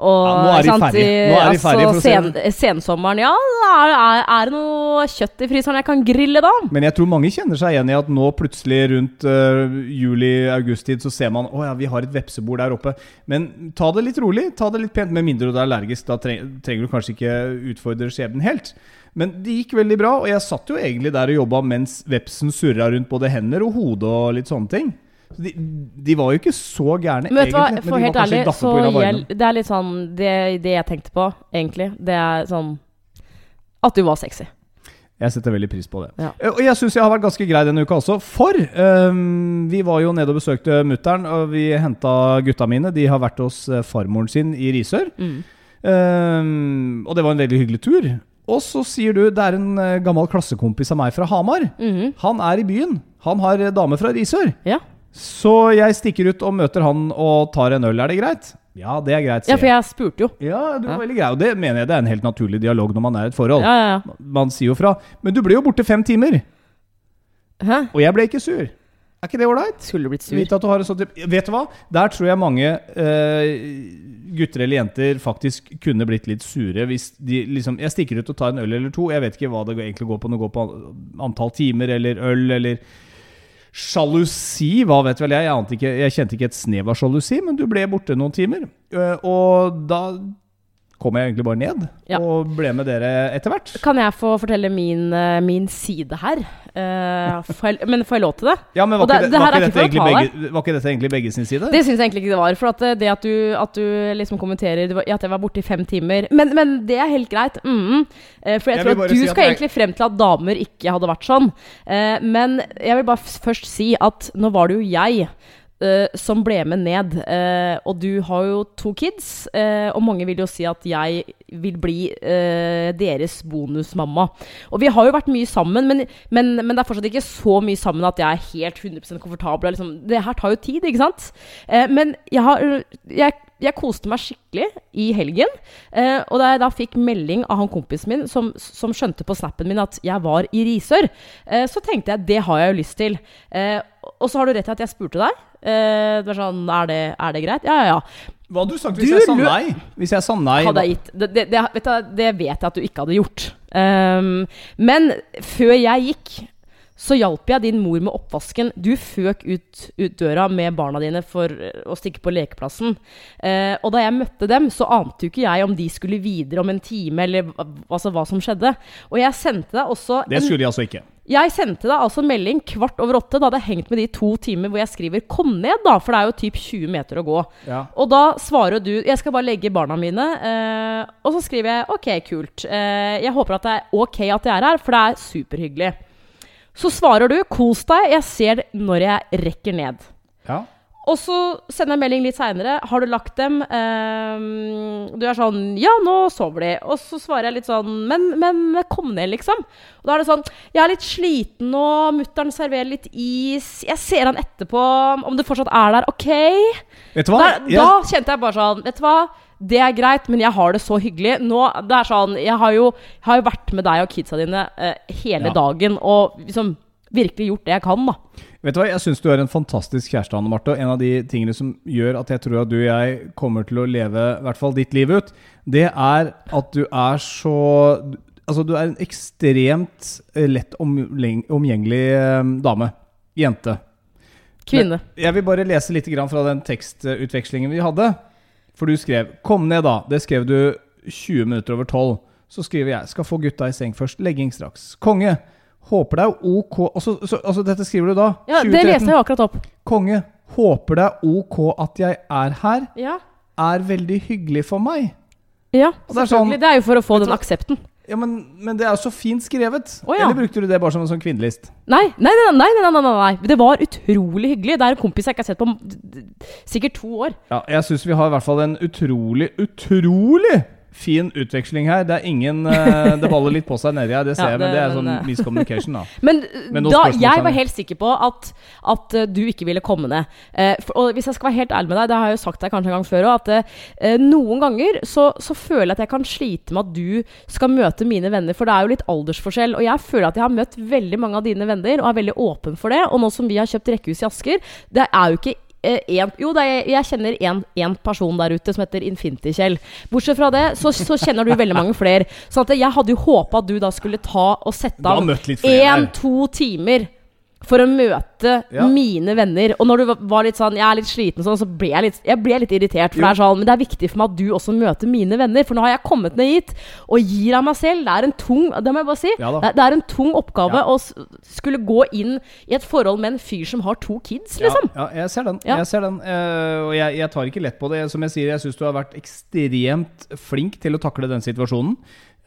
B: Og,
A: Ja, nå er de
B: ferdige.
A: ferdig. Nå er de ferdige for å si
B: sen, sensommeren, ja. Er, er, det noe kjøtt i fryseren jeg kan grille, da?
A: Men jeg tror mange kjenner seg igjen i at nå plutselig rundt uh, juli-august-tid så ser man å ja, vi har et vepsebord der oppe. Men ta det litt rolig, ta det litt pent. Med mindre du er allergisk, da treng, trenger du kanskje ikke utfordre skjebnen helt. Men det gikk veldig bra, og jeg satt jo egentlig der og jobba mens vepsen surra rundt både hender og hode og litt sånne ting. De, de var jo ikke så gærne,
B: Men egentlig. hva, men
A: de
B: helt
A: var kanskje
B: ærlig,
A: på grunn av varmen.
B: det er litt sånn det, det jeg tenkte på, egentlig, det er sånn At du var sexy.
A: Jeg setter veldig pris på det.
B: Ja.
A: Eh, Og jeg syns jeg har vært ganske grei denne uka også. For um, vi var jo nede og besøkte mutter'n, og vi henta gutta mine. De har vært hos eh, farmoren sin i Risør.
B: Mm.
A: Um, og det var en veldig hyggelig tur. Og så sier du det er en eh, gammel klassekompis av meg fra Hamar.
B: Mhm.
A: Han er i byen. Han har dame fra Risør.
B: Ja.
A: Så jeg stikker ut og møter han og tar en øl. Er det greit? Ja, det er greit,
B: ja, for
A: jeg.
B: spurte jo.
A: Ja, du var
B: Ja.
A: veldig grei. Og det mener jeg det er en helt naturlig dialog når man er i et forhold.
B: Ja, ja, ja.
A: Man sier jo fra. Men du ble jo borte fem timer.
B: Hæ?
A: Og jeg ble ikke sur. Er ikke det ålreit?
B: Skulle blitt sur?
A: Vite at du sånn Vet du hva? Der tror jeg mange uh, gutter eller jenter faktisk kunne blitt litt sure hvis de liksom Jeg stikker ut og tar en øl eller to. Jeg vet ikke hva det egentlig går på. Om det går på antall timer eller øl eller Sjalusi, hva vet vel jeg? Jeg, ikke, jeg kjente ikke et snev av sjalusi, men du ble borte noen timer. Eh, og da kom jeg egentlig bare ned
B: Ja.
A: og ble med dere etter hvert.
B: Kan jeg få fortelle min, eh, min side her? Uh, får jeg, men får jeg lov til det?
A: Ja, men var, ikke, det,
B: det
A: var, ikke
B: ikke
A: dette egentlig begge, var ikke dette egentlig begge sin side?
B: Det syns jeg egentlig ikke det var. For at eh, det at du, at du liksom kommenterer at jeg var borte i fem timer Men, men det er helt greit. Mm. For jeg,
A: Jeg
B: tror at du
A: si at
B: skal
A: jeg-
B: egentlig frem til at damer ikke hadde vært sånn. Men jeg vil bare først si at nå var det jo jeg. Eh, som ble med ned. Uh, og du har jo to kids, uh, og mange vil jo si at jeg vil bli deres bonusmamma. Og vi har jo vært mye sammen, men, men, men det er fortsatt ikke så mye sammen at jeg er helt 100 komfortabel. Liksom, det her tar jo tid, ikke sant? Men jeg, har, jeg, jeg koste meg skikkelig i helgen. Eh, og da jeg da fikk melding av han kompisen min som, som skjønte på snappen min at jeg var i Risør, eh, så tenkte jeg det har jeg jo lyst til. Eh, og så har du rett i at jeg spurte deg. Eh, det var sånn, er det, er det greit? Ja, ja, ja.
A: Hva hadde du sagt hvis
B: Du
A: jeg sa nei? Hvis jeg sa nei
B: Hadde jeg gitt det, det, det, vet du, det vet jeg at du ikke hadde gjort. Um, men før jeg gikk, så hjalp jeg din mor med oppvasken. Du føk ut, ut døra med barna dine for eh, å stikke på lekeplassen. Uh, og da jeg møtte dem, så ante jo ikke jeg om de skulle videre om en time, eller altså hva som skjedde. Og jeg sendte deg også
A: Det skulle de altså ikke.
B: Jeg sendte deg altså en melding kvart over åtte. Da hadde jeg hengt med de to timer hvor jeg skriver 'kom ned', da, for det er jo typ 20 meter å gå.
A: Ja.
B: Og da svarer du 'jeg skal bare legge barna mine', eh, og så skriver jeg 'ok, kult'. Eh, jeg håper at det er ok at jeg er her, for det er superhyggelig. Så svarer du 'kos deg, jeg ser når jeg rekker ned'.
A: Ja.
B: Og så sender jeg melding litt seinere. 'Har du lagt dem?' Ehm, du er sånn 'Ja, nå sover de.' Og så svarer jeg litt sånn 'Men, men kom ned, liksom'. Og da er det sånn 'Jeg er litt sliten nå. Mutter'n serverer litt is. Jeg ser han etterpå. Om det fortsatt er der. Ok?'
A: Vet du hva?
B: Da,
A: Jeg-
B: da kjente jeg bare sånn Vet du hva? Det er greit, men jeg har det så hyggelig. Nå, det er sånn, Jeg har jo, jeg har jo vært med deg og kidsa dine eh, hele
A: Ja.
B: dagen og liksom virkelig gjort det jeg kan, da.
A: Vet du hva, Jeg syns du er en fantastisk kjæreste, Anne Marte. Og en av de tingene som gjør at jeg tror at du og jeg kommer til å leve i hvert fall ditt liv ut, det er at du er så Altså, du er en ekstremt lett omgjengelig eh, dame. Jente.
B: Kvinne.
A: Men jeg vil bare lese litt fra den tekstutvekslingen vi hadde. For du skrev 'Kom ned, da'. Det skrev du 20 minutter over 12. Så skriver jeg 'Skal få gutta i seng først. Legging straks'. Konge. Håper det er ok altså, så, altså, Dette skriver du da.
B: Ja, det
A: 2013.
B: leste jeg akkurat opp.
A: Konge. Håper det er ok at jeg er her.
B: Ja.
A: Er veldig hyggelig for meg.
B: Ja,
A: Og det er
B: selvfølgelig.
A: sånn-
B: det er jo for å få
A: Vet du
B: den
A: hva?
B: aksepten.
A: Ja, men, men det er jo så fint skrevet.
B: Å, ja.
A: Eller brukte du det bare som en sånn kvinnelist?
B: Nei, nei, nei, nei, nei, nei, nei, nei. Det var utrolig hyggelig. Det er en kompis jeg ikke har sett på d- d- sikkert to år.
A: Ja, jeg syns vi har i hvert fall en utrolig, utrolig fin utveksling her. Det er ingen eh, Det baller litt på seg nedi her, det ser
B: Ja,
A: jeg, men
B: det-
A: det er sånn
B: men, eh.
A: miscommunication, da.
B: Men,
A: Men
B: da, jeg var helt sikker på at, at eh, du ikke ville komme ned. For, og hvis jeg skal være helt ærlig med deg, det har jeg jo sagt deg kanskje en gang før òg, at uh, noen ganger så, så føler jeg at jeg kan slite med at du skal møte mine venner, for det er jo litt aldersforskjell. Og jeg føler at jeg har møtt veldig mange av dine venner, og er veldig åpen for det. Og nå som vi har kjøpt rekkehus i Asker, det er jo ikke en, jo, det er, jeg kjenner én person der ute som heter Infinity-Kjell. Bortsett fra det, så, så kjenner du veldig mange flere. Så at jeg hadde jo håpa at du da skulle ta og sette av én-to timer for å møte
A: Ja.
B: mine venner. Og når du var litt sånn Jeg er litt sliten, sånn, så ble jeg litt, jeg ble litt irritert. For
A: Jo.
B: det er sånn Men det er viktig for meg at du også møter mine venner. For nå har jeg kommet ned hit og gir av meg selv. Det er en tung Det må jeg bare si.
A: Ja
B: det, er- en tung oppgave
A: Ja.
B: å skulle gå inn i et forhold med en fyr som har to kids, liksom.
A: Ja, jeg ser den. Jeg ser den Uh, og jeg, jeg tar ikke lett på det. Som jeg sier, jeg syns du har vært ekstremt flink til å takle den situasjonen.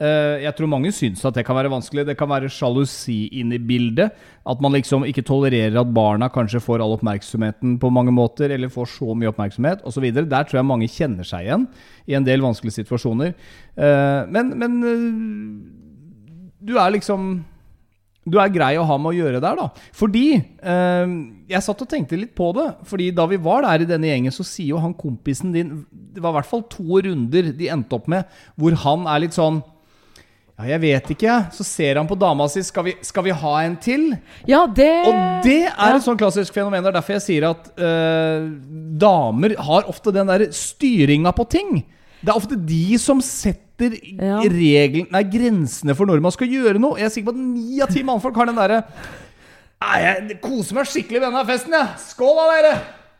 A: Eh, jeg tror mange syns at det kan være vanskelig. Det kan være sjalusi inne i bildet. At man liksom ikke tolererer at barna kanskje får all oppmerksomheten på mange måter, eller får så mye oppmerksomhet osv. Der tror jeg mange kjenner seg igjen i en del vanskelige situasjoner. Eh, men men eh, du er liksom du er grei å ha med å gjøre der, da. Fordi eh, Jeg satt og tenkte litt på det. Fordi da vi var der i denne gjengen, så sier jo han kompisen din Det var i hvert fall to runder de endte opp med, hvor han er litt sånn Ja, jeg vet ikke. Så ser han på dama si. Skal vi, skal vi ha en til?
B: Ja, det
A: Og det er
B: ja.
A: et sånn klassisk fenomen. Det er derfor jeg sier at eh, damer har ofte den der styringa på ting. Det er ofte de som setter
B: Ja.
A: regelen, nei, grensene for når man skal gjøre noe. Jeg er sikker på at ni av ti mannfolk har den derre jeg koser meg skikkelig med denne festen, jeg. Skål da, dere!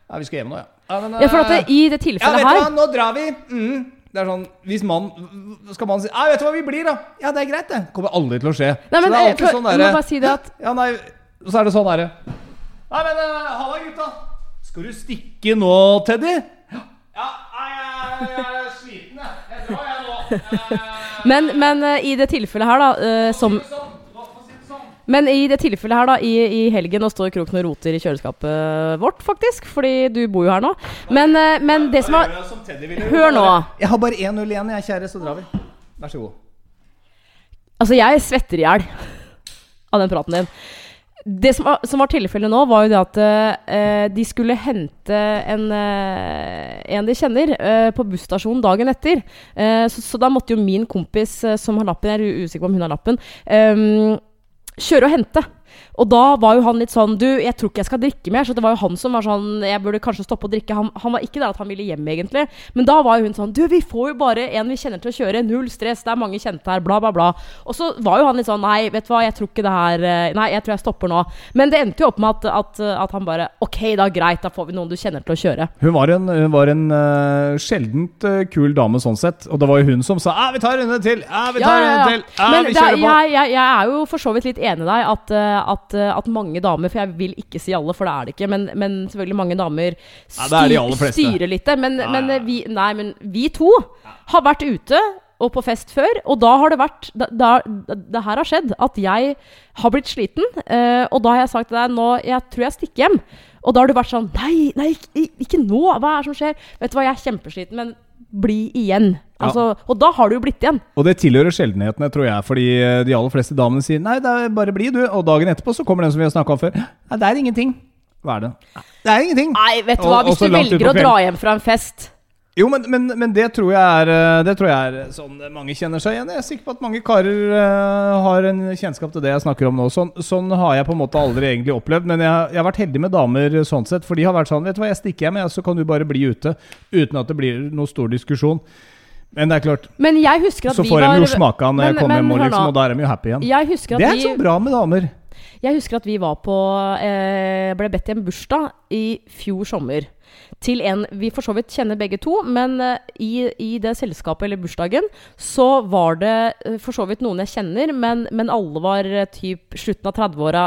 A: Ja, vi skal hjem nå, ja. Ja, men,
B: Ja, for at det,
A: eh,
B: i det
A: ja,
B: tilfellet
A: vet du hva, nå drar vi. Mm. Det er sånn, Hvis mann Skal mannen si Ja, vet du hva, vi blir, da. Ja, det er greit, det. Kommer aldri til å skje.
B: Nei, men
A: så det er
B: eh,
A: alltid
B: for,
A: sånn derre
B: si
A: ja, nei, så er det sånn herre Nei, men uh, halla, gutta. Skal du stikke nå, Teddy? Ja, nei, jeg, jeg er sliten, jeg. Jeg drar, jeg nå. Eh,
B: Men, men eh, i det tilfellet her, da, Som som
A: sånn. Hva- hva sier du sånn?
B: Men i det tilfellet her, da, i, i helgen, nå står Kroken og roter i kjøleskapet vårt, faktisk. Fordi du bor jo her nå. Men, eh, men det som var Hør nå.
A: Jeg har bare 1-0 igjen, jeg, kjære, så drar vi. Vær så god.
B: Altså, jeg svetter i hjel av den praten din. Det som, var- som var tilfellet nå, var jo det at uh, de skulle hente en, uh, en de kjenner, uh, på busstasjonen dagen etter. Eh, så, så da måtte jo min kompis som har lappen, jeg er usikker på om hun har lappen, eh, kjøre og hente. Og da var jo han litt sånn Du, jeg tror ikke jeg skal drikke mer. Så det var jo han som var sånn Jeg burde kanskje stoppe å drikke. Han, han var ikke der at han ville hjem, egentlig. Men da var jo hun sånn Du, vi får jo bare en vi kjenner til å kjøre. Null stress. Det er mange kjente her. Bla, bla, bla. Og så var jo han litt sånn Nei, vet du hva, jeg tror ikke det her eh, Nei, jeg tror jeg stopper nå. Men det endte jo opp med at, at, at han bare Ok, da greit, da får vi noen du kjenner til å kjøre.
A: Hun var en, hun var en uh, sjeldent uh, kul dame sånn sett. Og det var jo hun som sa Ja, vi tar en runde til! Ja, vi tar en runde til! Ja, vi
B: er-
A: kjører på!
B: jeg, jeg, jeg er jo for så vidt litt enig i deg at, eh, at, eh, at mange damer For jeg vil ikke si alle, for det er det ikke. Men, men selvfølgelig mange damer
A: Ja, er de
B: styrer litt. Men,
A: Ja,
B: men
A: ja.
B: eh, vi Nei, men vi to har vært ute og på fest før, og da har det vært da, da, Det her har skjedd. At jeg har blitt sliten, eh, og da har jeg sagt til deg nå Jeg tror jeg stikker hjem. Og da har du vært sånn Nei, nei, ikke, ikke nå! Hva er det som skjer? Vet du hva, jeg er kjempesliten, men bli igjen.
A: Ja.
B: Altså, Og da har du jo blitt igjen.
A: Og det tilhører sjeldenhetene, tror jeg. Fordi eh, de aller fleste damene sier 'nei, det bare bli, du'. Og dagen etterpå så kommer den som vi har snakka om før. 'Nei, det er ingenting'. Hva er det? Det er ingenting.
B: Nei, vet du hva, hvis du velger å dra hjem fra en fest
A: Jo, men, men, men det tror jeg er eh, Det tror jeg er sånn mange kjenner seg igjen. Jeg er sikker på at mange karer uh, har en kjennskap til det jeg snakker om nå. Sånn, sånn har jeg på en måte aldri egentlig opplevd. Men jeg, jeg har vært heldig med damer sånn sett. For de har vært sånn Vet du hva, jeg stikker hjem, jeg, så kan du bare bli ute. Uten at det blir noe stor diskusjon. Men det er klart,
B: Men jeg husker at
A: så
B: vi
A: får
B: var
A: de jo smaka når jeg kommer hjem, og liksom, og da er de jo happy igjen. Det er så
B: vi,
A: bra med damer.
B: jeg husker at vi var på eh, Ble bedt i en bursdag i fjor sommer. Til en vi for så vidt kjenner begge to, men eh, i, i det selskapet eller bursdagen så var det eh, for så vidt noen jeg kjenner, men, men alle var eh, typ slutten av 30-åra,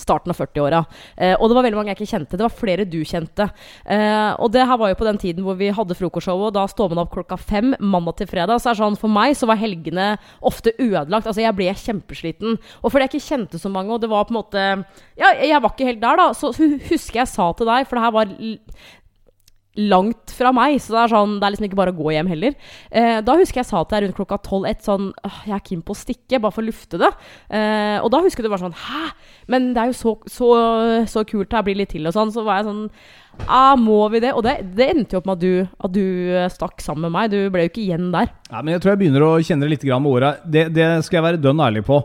B: starten av 40-åra. Eh, og det var veldig mange jeg ikke kjente. Det var flere du kjente. Eh, og det her var jo på den tiden hvor vi hadde frokostshowet, og da står man opp klokka fem mandag til fredag. Så er det sånn, For meg så var helgene ofte ødelagt. Altså Jeg ble kjempesliten. Og fordi jeg ikke kjente så mange, og det var på en måte Ja, jeg var ikke helt der, da. Så husker jeg sa til deg, for det her var langt fra meg, så det er sånn Det er liksom ikke bare å gå hjem heller. Eh, da husker jeg sa til deg rundt klokka tolv ett sånn Jeg er keen på å stikke, bare for å lufte det. Eh, og da husker du bare sånn Hæ? Men det er jo så, så, så kult her, blir litt til og sånn. Så var jeg sånn ah, Må vi det? Og det, det endte jo opp med at du, at du eh, stakk sammen med meg. Du ble jo ikke igjen der.
A: Ja, men jeg tror jeg begynner å kjenne det litt med åra. Det, det skal jeg være dønn ærlig på.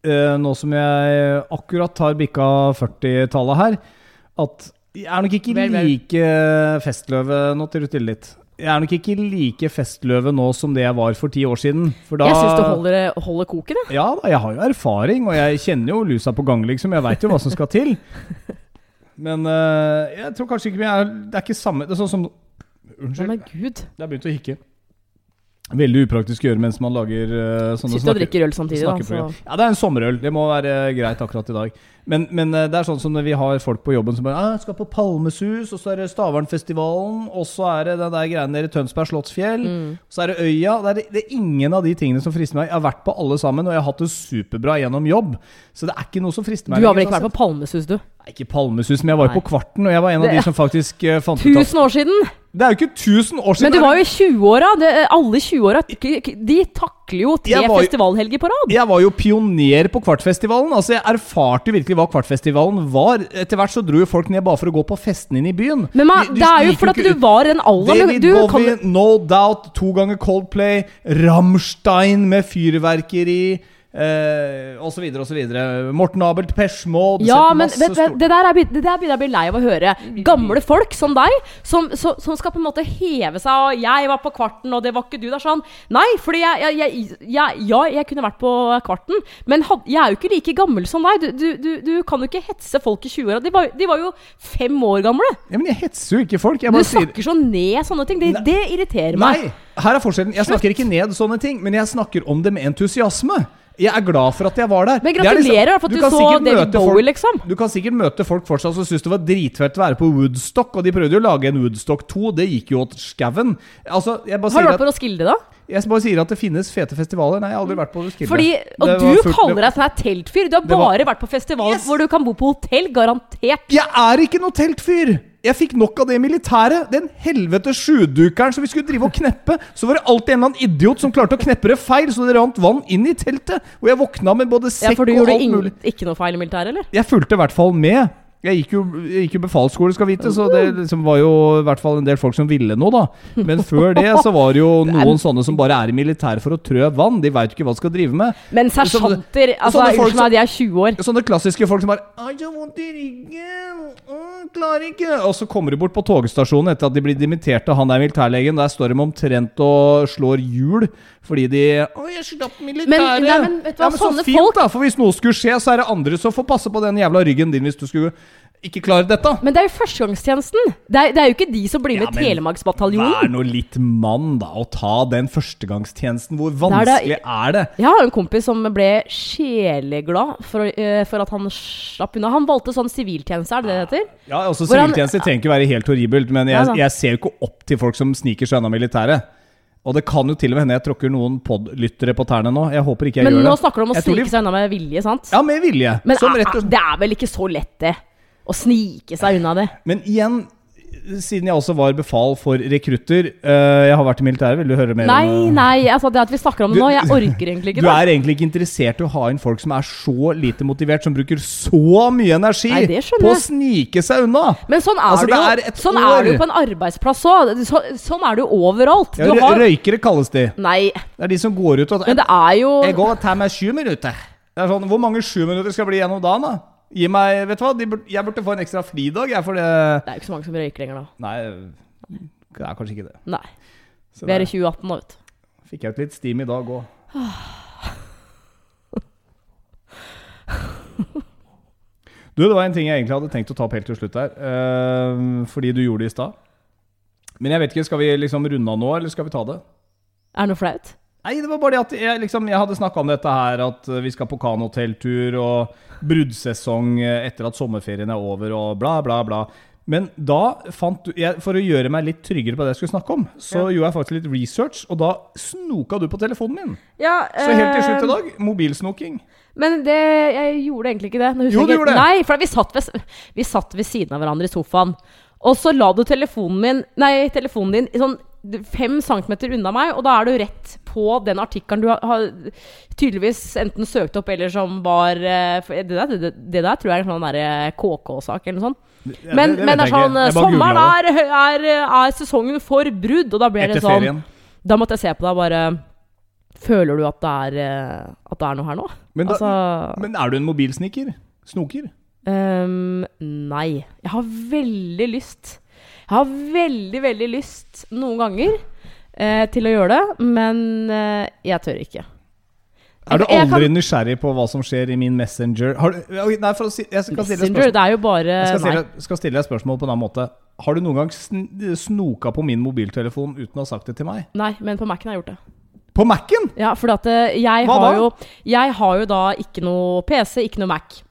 A: Eh, nå som jeg akkurat har bikka 40-tallet her, at jeg er nok ikke
B: Vel, vel.
A: like festløve Nå til du stille litt. Jeg er nok ikke like festløve nå som det jeg var for ti år siden. For da
B: Jeg syns du holder, holder koken, jeg.
A: Ja da, jeg har jo erfaring, og jeg kjenner jo lusa på gang, liksom. Jeg veit jo hva som skal til. Men uh, jeg tror kanskje ikke er, Det er ikke samme Det er sånn som Unnskyld.
B: Men gud.
A: Jeg har begynt å hikke. Veldig upraktisk å gjøre mens man lager uh, sånne
B: Sitter og drikker øl samtidig, da. Så.
A: Ja, det er en sommerøl. Det må være greit akkurat i dag. Men, men eh, det er sånn som når vi har folk på jobben som bare ah, 'Skal på Palmesus', og så er det Stavernfestivalen, og så er det den der greiene nede i Tønsberg Slottsfjell,
B: Mm.
A: så er det Øya. Det er, det er ingen av de tingene som frister meg. Jeg har vært på alle sammen, og jeg har hatt det superbra gjennom jobb. Så det er ikke noe som frister meg.
B: Du har vel ikke vært på Palmesus, du?
A: Nei, ikke Palmesus, men jeg var jo på Kvarten, og jeg var en av
B: Det-
A: de som faktisk eh, fant ut at
B: Tusen år siden!
A: Det er jo ikke 1000 år siden!
B: Men du var jo i 20-åra. Alle 20-åra De takler jo tre
A: jo-
B: festivalhelger på rad.
A: Jeg var jo pioner på Kvartfestivalen. Altså Jeg erfarte jo virkelig hva Kvartfestivalen var. Etter hvert så dro jo folk ned bare for å gå på festene inne i byen.
B: Men man,
A: Du- du
B: det er jo fordi du var en den alderen.
A: David
B: Du,
A: Bowie,
B: kan,
A: No Doubt, to ganger Coldplay, Rammstein med fyrverkeri. Eh, og så videre og så videre. Morten Abelt, Persmo
B: ja, men det der er, det der begynner jeg å bli lei av å høre. Gamle folk som deg, som, som, som skal på en måte heve seg og 'Jeg var på Kvarten, og det var ikke du.' Det er sånn Nei, fordi jeg, jeg, jeg, jeg Ja, jeg kunne vært på Kvarten, men had, jeg er jo ikke like gammel som deg. Du, du, du, du kan jo ikke hetse folk i 20-åra. De, var- de var jo fem år gamle.
A: ja, Men jeg hetser jo ikke folk.
B: Du snakker så ned sånne ting. Det, det irriterer meg.
A: Nei, her er forskjellen. Jeg snakker ikke ned sånne ting, men jeg snakker om det med entusiasme. Jeg er glad for at jeg var der.
B: Men
A: Det er liksom-
B: for at du,
A: du
B: så David Bowie,
A: folk-
B: liksom.
A: Du kan sikkert møte folk fortsatt som syns det var dritfett å være på Woodstock, og de prøvde jo å lage en Woodstock 2. Det gikk jo åt skauen. Altså, jeg bare
B: Har du vært på Roskilde, da?
A: jeg bare sier at det finnes fete festivaler. Nei, jeg har aldri vært på Roskilde.
B: Fordi, og du
A: fullt-
B: kaller deg sånn her teltfyr. Du har
A: bare var-
B: vært på festival
A: Yes!
B: hvor du kan bo på hotell. Garantert.
A: Jeg er ikke noe teltfyr! Jeg fikk nok av det militæret. Den helvete sjudukeren som vi skulle drive og kneppe. Så var det alltid en eller annen idiot som klarte å kneppe det feil, så det rant vann inn i teltet. Og jeg våkna med både
B: Ja,
A: sekk
B: for du
A: og
B: gjorde
A: alt mulig.
B: ikke noe feil i militæret, eller?
A: Jeg fulgte i hvert fall med. Jeg gikk jo, jeg gikk jo befalsskole, skal vite, så det liksom var jo i hvert fall en del folk som ville noe, da. Men før det så var det jo noen sånne som bare er i militæret for å trø vann. De veit ikke hva de skal drive med.
B: Men sersjanter Altså, unnskyld meg, de er 20 år.
A: Sånne klassiske folk som bare «Ai, jeg har vondt i ryggen. Mm, klarer ikke. Og så kommer de bort på togstasjonen etter at de blir dimittert av han der militærlegen. Der står de omtrent og slår hjul fordi de Å, jeg slapp militæret.
B: Men- nei, men vet du hva,
A: ja, men så fint,
B: folk-
A: da. For hvis noe skulle skje, så er det andre som får passe på den jævla ryggen din hvis du skulle ikke klarer dette.
B: Men det er jo førstegangstjenesten. Det er, det er jo ikke de som blir
A: Ja,
B: med i Telemarksbataljonen.
A: Vær nå litt mann, da, og ta den førstegangstjenesten. Hvor
B: er
A: vanskelig
B: det-
A: er det?
B: Jeg har en kompis som ble sjeleglad for, uh, for at han slapp unna. Han valgte sånn siviltjeneste, er det det det heter?
A: Ja, også
B: han-
A: Siviltjeneste trenger ikke være helt horribelt, men jeg, jeg ser jo ikke opp til folk som sniker seg unna militæret. Og det kan jo til og med hende jeg tråkker noen podlyttere på tærne nå. Jeg håper ikke jeg
B: Men
A: gjør
B: nå snakker du om å
A: snike de-
B: seg unna med vilje, sant?
A: Ja, med vilje.
B: Men er- det er vel ikke så lett, det? Å snike seg unna det?
A: men igjen, siden jeg også var befal for rekrutter eh, Jeg har vært i militæret, vil du høre mer
B: Nei,
A: om det?
B: nei, altså det at vi snakker om det
A: Du-
B: nå, jeg orker egentlig ikke
A: Du
B: det.
A: er egentlig ikke interessert i å ha inn folk som er så lite motivert, som bruker så mye energi
B: Nei,
A: på å snike seg unna!
B: Men sånn er,
A: Altså,
B: det, jo, sånn er det jo på en arbeidsplass òg. Så, sånn er det jo overalt.
A: Ja,
B: Du har
A: Røykere kalles de.
B: Nei,
A: Det er de som går ut og
B: men det er jo
A: Jeg går og tar meg sju minutter. Det er sånn, Hvor mange sju minutter skal bli gjennom dagen, da? Gi meg, vet du hva, De bur- Jeg burde få en ekstra fridag, jeg, for det
B: Det er jo ikke så mange som røyker lenger, da.
A: Nei, det er kanskje ikke det.
B: Nei.
A: Så
B: Vi er i 2018 nå, vet du.
A: fikk jeg ut litt steam i dag òg. Du, det var en ting jeg egentlig hadde tenkt å ta opp helt til slutt her. eh, fordi du gjorde det i stad. Men jeg vet ikke, skal vi liksom runde av nå, eller skal vi ta det?
B: Er det noe flaut?
A: Nei, det var bare det at jeg, liksom, jeg hadde snakka om dette her, at eh, vi skal på kanohotelltur og bruddsesong eh, etter at sommerferien er over og bla, bla, bla. Men da fant du jeg, For å gjøre meg litt tryggere på det jeg skulle snakke om, så gjorde jeg faktisk litt research, og da snoka du på telefonen min.
B: Ja,
A: Så helt til
B: eh,
A: slutt i dag, mobilsnoking.
B: Men det, jeg gjorde egentlig ikke det. Nå
A: Jo, du gjorde det.
B: Nei, for vi satt, ved, vi satt ved siden av hverandre i sofaen. Og så la du telefonen min Nei, telefonen din i sånn fem centimeter unna meg, og da er du rett på den artikkelen du har, tydeligvis enten søkt opp, eller som var eh, det, der, det, det der tror jeg er en sånn derre KK-sak eller noe sånt.
A: Ja,
B: Men,
A: det-
B: men det er sånn Sommeren er, er, er sesongen for brudd, og da ble det sånn
A: ferien.
B: Da måtte jeg se på deg bare Føler du at det er, eh, at det er noe her nå?
A: Men, da,
B: altså
A: men er du en mobilsniker? Snoker?
B: Um, nei. Jeg har veldig lyst Jeg har veldig, veldig lyst noen ganger eh, til å gjøre det, men eh, jeg tør ikke.
A: Er du
B: Jeg-
A: aldri
B: kan-
A: nysgjerrig på hva som skjer i min Messenger? Har du, Oi, nei, for å si, jeg skal stille et
B: Messenger,
A: spørsmål.
B: det er jo bare
A: Jeg skal stille, skal stille deg et spørsmål på en annen måte. Har du noen gang sn snoka på min mobiltelefon uten å ha sagt det til meg?
B: nei, men på Mac-en har jeg gjort det.
A: På Mac-en?
B: Ja, for at eh, jeg
A: Hva
B: har
A: da?
B: jo Jeg har jo da ikke noe PC, ikke noe Mac.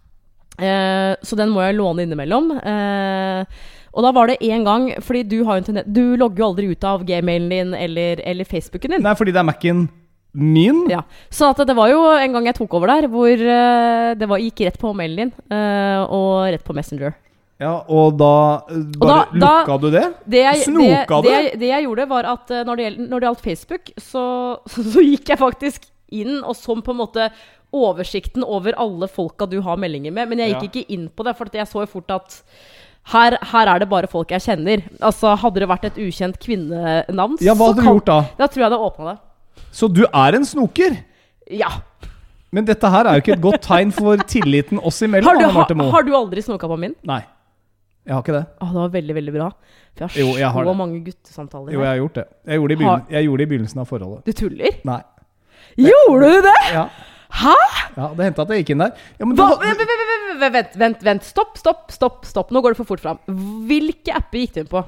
B: Eh, så den må jeg låne innimellom. Eh, og da var det én gang Fordi du en Du logger jo aldri ut av gmailen din eller, eller Facebooken din.
A: Nei, fordi det er Mac-en min.
B: Ja, Så det var jo en gang jeg tok over der, hvor eh, det var, gikk rett på mailen din eh, og rett på Messenger.
A: Ja, og da bare
B: og da-
A: lukka du det?
B: Det jeg,
A: Snoka
B: det, det, jeg, det jeg gjorde, var at eh, det, når det gjaldt Facebook, så, så, gikk jeg faktisk inn og sånn på en måte oversikten over alle folka du har meldinger med. Men jeg gikk
A: Ja.
B: ikke inn på det, for jeg så jo fort at her, her er det bare folk jeg kjenner. Altså Hadde det vært et ukjent kvinnenavn,
A: Ja, hva
B: så
A: hadde du gjort da?
B: Da tror jeg det åpna det.
A: Så du er en snoker?
B: Ja.
A: Men dette her er jo ikke et godt tegn for tilliten oss imellom.
B: Har du, ha, har du aldri snoka på min?
A: Nei. Jeg har ikke det.
B: Å, det var veldig, veldig bra. For jeg har
A: Jo, jeg har
B: så
A: det.
B: mange guttesamtaler.
A: Jo, jeg har gjort det. Jeg gjorde det i, har... jeg gjorde det i begynnelsen av forholdet.
B: Du tuller?
A: Nei.
B: Gjorde du det?!
A: Ja.
B: Hæ?!
A: ja det hendte at jeg gikk inn der. Ja, men
B: Hva? Vent, vent, vent. Stopp, stopp, stopp. stopp Nå går det for fort fram. Hvilke apper gikk du inn på?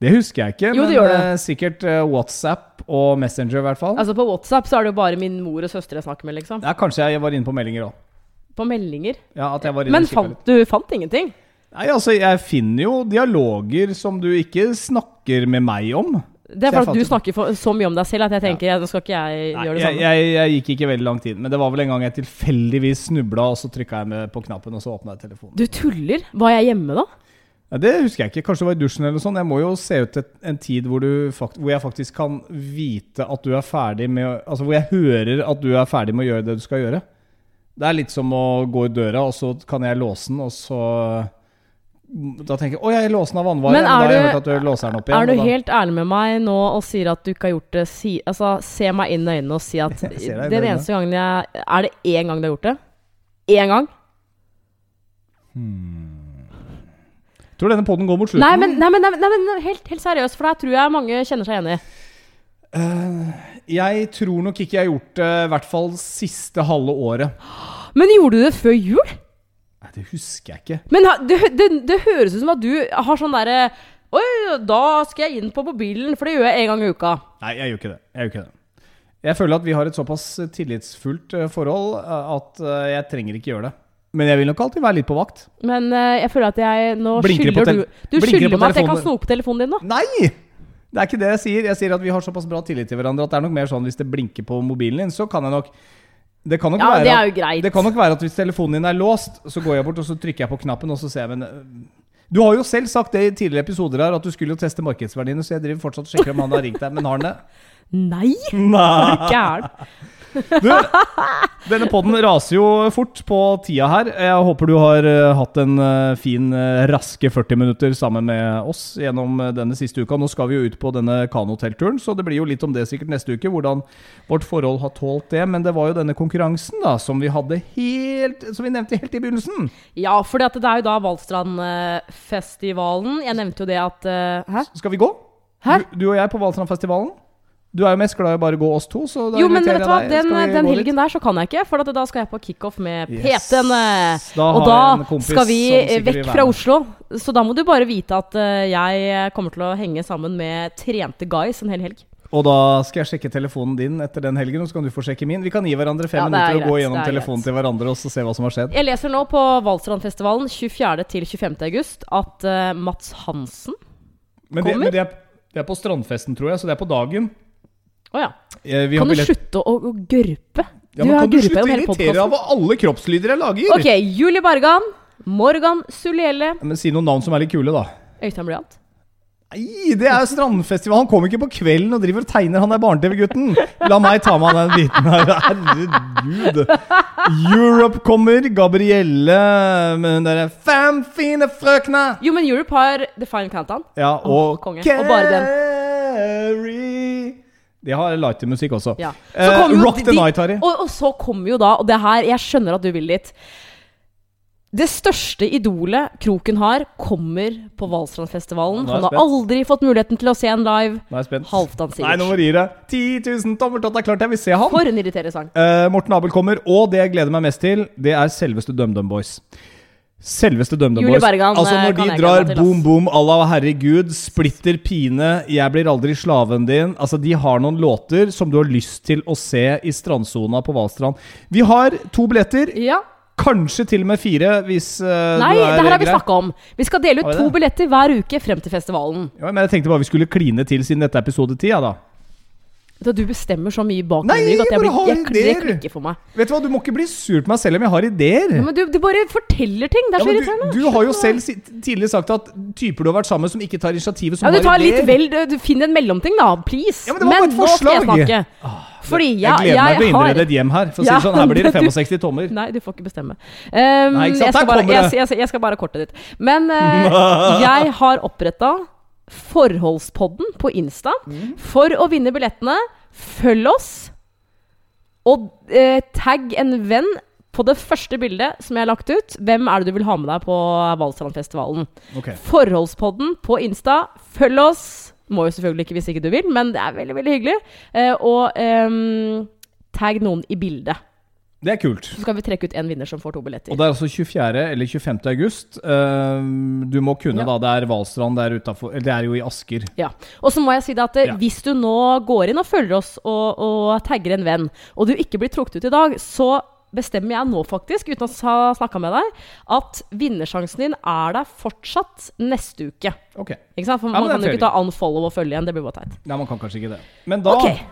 A: det husker jeg ikke,
B: Jo,
A: men
B: det gjør det.
A: eh, sikkert eh, WhatsApp og Messenger i hvert fall.
B: Altså På WhatsApp så er det jo bare min mor og søster jeg snakker med, liksom.
A: Ja, kanskje jeg var inne på meldinger òg.
B: På meldinger.
A: Ja, at jeg var inne
B: Men fant, du fant ingenting?
A: Nei, altså, jeg finner jo dialoger som du ikke snakker med meg om.
B: Det er
A: fordi
B: du snakker for, så mye om deg selv at jeg tenker ja. nå skal ikke jeg
A: Nei,
B: gjøre det
A: jeg,
B: samme.
A: jeg, jeg gikk ikke veldig lang tid, men det var vel en gang jeg tilfeldigvis snubla, og så trykka jeg med på knappen, og så åpna jeg telefonen.
B: Du tuller? Var jeg hjemme da?
A: Ja, det husker jeg ikke. Kanskje det var i dusjen eller noe sånt. Jeg må jo se ut et, en tid hvor, du fakt, hvor jeg faktisk kan vite at du er ferdig med Altså hvor jeg hører at du er ferdig med å gjøre det du skal gjøre. Det er litt som å gå i døra, og så kan jeg låse den, og så Da tenker jeg 'Å, jeg låser den av vannvare',
B: Men
A: men, da har
B: er
A: jeg
B: du-
A: hørt at du låser den opp igjen.
B: Er du helt ærlig med meg nå og sier at du ikke har gjort det si, Altså, se meg inn i øynene og si at
A: Jeg
B: den eneste gangen jeg Er det én gang du har gjort det? Én gang?
A: Tror denne poden går mot slutten.
B: Nei, men, nei, men, nei, men, helt, helt seriøst, for det tror jeg mange kjenner seg igjen i.
A: Eh, jeg tror nok ikke jeg har gjort det, i hvert fall siste halve året.
B: Men gjorde du det før jul?
A: Nei, det husker jeg ikke.
B: Men ha- det, det, det høres ut som at du har sånn derre Oi, da skal jeg inn på mobilen, for det gjør jeg en gang i uka.
A: Nei, jeg gjør ikke det. Jeg gjør ikke det. Jeg føler at vi har et såpass tillitsfullt eh, forhold eh, at eh, jeg trenger ikke gjøre det. Men jeg vil nok alltid være litt på vakt.
B: Men eh, jeg føler at jeg nå
A: Blinker på
B: skylder
A: tel-
B: du Du
A: blinker
B: skylder
A: på
B: meg at jeg kan
A: telefonen.
B: snoke telefonen din nå.
A: Nei! Det er ikke det jeg sier. Jeg sier at vi har såpass bra tillit til hverandre at det er nok mer sånn hvis det blinker på mobilen din, så kan jeg nok det kan nok
B: Ja,
A: være
B: det
A: at-. Det kan nok være at hvis telefonen din er låst, så går jeg bort og så trykker jeg på knappen, og så ser jeg men øh, Du har jo selv sagt det i tidligere episoder her, at du skulle jo teste markedsverdiene, så jeg driver fortsatt og sjekker om han har ringt deg. Men har han det?
B: Nei!
A: Nei.
B: Er du
A: denne podden raser jo fort på tida her. Jeg håper du har eh, hatt en eh, fin, eh, raske 40 minutter sammen med oss gjennom denne siste uka. Nå skal vi jo ut på denne kanoteltturen, så det blir jo litt om det sikkert neste uke. Hvordan vårt forhold har tålt det. Men det var jo denne konkurransen da, som vi hadde helt Som vi nevnte helt i begynnelsen.
B: Ja, for det er jo da Valstrandfestivalen. Jeg nevnte jo det at Hæ?
A: Skal vi gå?
B: Hæ?
A: Du, du og jeg på Valstrandfestivalen? Du er jo mest glad i å bare gå oss to, så da
B: Jo, men vet du hva, den, den
A: gå dit?
B: helgen der så kan jeg ikke, for da skal jeg på kickoff med
A: Yes.
B: PT-en. eh, Og da skal vi eh, vekk fra. Oslo. Så da må du bare vite at eh, jeg kommer til å henge sammen med trente guys en hel helg.
A: Og da skal jeg sjekke telefonen din etter den helgen, og så kan du få sjekke min. Vi kan gi hverandre fem
B: Ja, er
A: minutter og gå gjennom telefonen
B: greit.
A: til hverandre og så se hva som har skjedd.
B: Jeg leser nå på Valstrandfestivalen 24. til 25. august at uh, Mats Hansen
A: Men det,
B: Kommer?
A: men det, er, det er på strandfesten, tror jeg, så det er på dagen.
B: Å ja.
A: Eh, Vi har
B: Kan du
A: billett-
B: slutte å, å gørpe?
A: Ja, men
B: har
A: kan du slutte å irritere
B: podcasten.
A: av alle kroppslyder jeg lager?
B: Ok, Julie Bargan, Morgan Suliele,
A: Men Si noen navn som er litt kule, da.
B: Øystein Blyant.
A: Nei, det er strandfestival. Han kommer ikke på kvelden og driver og tegner. Han er barne-TV-gutten. La meg ta med han den biten her. Herregud. Europe kommer. Gabrielle med den derre Fem fine frøkna.
B: Jo, men Europe har The Final Countdown.
A: Ja, og
B: oh, Og bare den.
A: De har lighter-musikk også.
B: Ja.
A: Eh, Rock the
B: de-
A: Night, Harry.
B: Og, og så kommer jo da, og det her Jeg skjønner at du vil dit. Det største idolet Kroken har, kommer på Valstrandfestivalen. Han har aldri fått muligheten til å se en live.
A: Nå er jeg spent.
B: Halvdan
A: Nei, nå må du gi deg. 10 000 tommeltott. Det er klart jeg vil se han.
B: For en irriterende sang.
A: Eh, Morten Abel kommer, og det jeg gleder meg mest til, det er selveste DumDum Boys. Selveste DumDum Boys. Altså
B: eh,
A: Når de drar boom boom Allah, herregud, splitter pine, jeg blir aldri slaven din Altså De har noen låter som du har lyst til å se i strandsona på Valstrand. Vi har to billetter,
B: Ja.
A: kanskje til og med fire hvis uh,
B: Nei,
A: du er
B: det her har vi snakka om. Vi skal dele ut to billetter hver uke frem til festivalen.
A: Ja, men Jeg tenkte bare vi skulle kline til siden dette er episode ti. Ja, da.
B: Da du bestemmer så mye bak
A: Nei,
B: rygg at jeg blir,
A: jeg,
B: jeg, det klikker for meg.
A: Vet du hva, Du må ikke bli sur på meg selv om jeg har ideer.
B: Ja, men du, du bare forteller ting. Det er så
A: ja,
B: irriterende.
A: du, du har jo selv tidligere sagt at typer du har vært sammen med som ikke tar initiativet, som
B: Ja, du
A: har
B: tar litt vel du, du finner en mellomting, da. Please.
A: Ja, men det var bare et
B: nå skal jeg
A: forslag.
B: snakke. Fordi
A: Jeg
B: jeg,
A: gleder meg til å innrede et hjem her. For å si det sånn, Her blir det 65 tommer.
B: Nei, du får ikke bestemme. Um,
A: Nei, ikke sant?
B: jeg, skal bare, jeg, jeg, skal bare korte ditt. Men uh, jeg har oppretta Forholdspodden på Insta
A: Mm.
B: for å vinne billettene. Følg oss, og eh, tagg en venn på det første bildet som jeg har lagt ut. Hvem er det du vil ha med deg på Valstrandfestivalen?
A: Okay.
B: Forholdspodden på Insta. Følg oss. Må jo selvfølgelig ikke hvis ikke du vil, men det er veldig veldig hyggelig. Eh, og eh, tagg noen i bildet.
A: Det er kult.
B: Så skal vi trekke ut en vinner som får to billetter.
A: Og det er altså 24. eller 25. august. Ehm, du må kunne
B: Ja.
A: da, det er Valstrand der utafor Eller det er jo i Asker.
B: Ja. Og så må jeg si det at eh,
A: Ja.
B: hvis du nå går inn og følger oss og, og tagger en venn, og du ikke blir trukket ut i dag, så bestemmer jeg nå faktisk, uten å ha snakka med deg, at vinnersjansen din er der fortsatt neste uke.
A: Ok.
B: Ikke sant? For
A: Ja,
B: man
A: er
B: kan jo ikke ta unfollow og følge igjen. Det blir bare teit.
A: Nei, man kan kanskje ikke det. Men da,
B: Ok.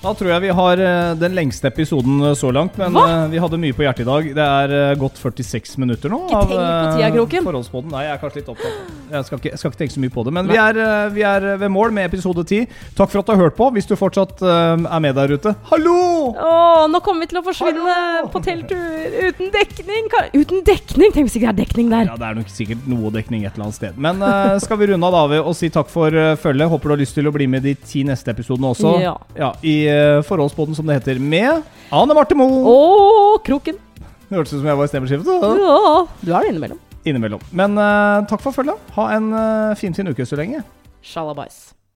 A: Da tror jeg vi har eh, den lengste episoden eh, så langt. Men
B: Hva?
A: eh, vi hadde mye på hjertet i dag. Det er gått 46 minutter nå.
B: Ikke tenk på tida, Kroken.
A: Nei, jeg er kanskje litt opptatt. Jeg skal ikke, jeg skal ikke tenke så mye på det. Men vi er, vi er ved mål med episode 10. Takk for at du har hørt på. Hvis du fortsatt er med der ute, hallo!
B: Å, nå kommer vi til å forsvinne på telttur uten dekning. Uten dekning? Tenk hvis ikke det er dekning der.
A: Ja, Det er nok sikkert noe dekning et eller annet sted. Men skal vi runde av da ved å si takk for følget. Håper du har lyst til å bli med de ti neste episodene også.
B: Ja. Ja.
A: I uh, Forholdspodden, som det heter, med Ane Marte Moe.
B: Og kroken.
A: Det hørtes ut som jeg var i stemmeskiftet.
B: Ja, du er det innimellom.
A: Innimellom. Men uh, takk for følget. Ha en uh, finfin fin uke så lenge.
B: Shalabais.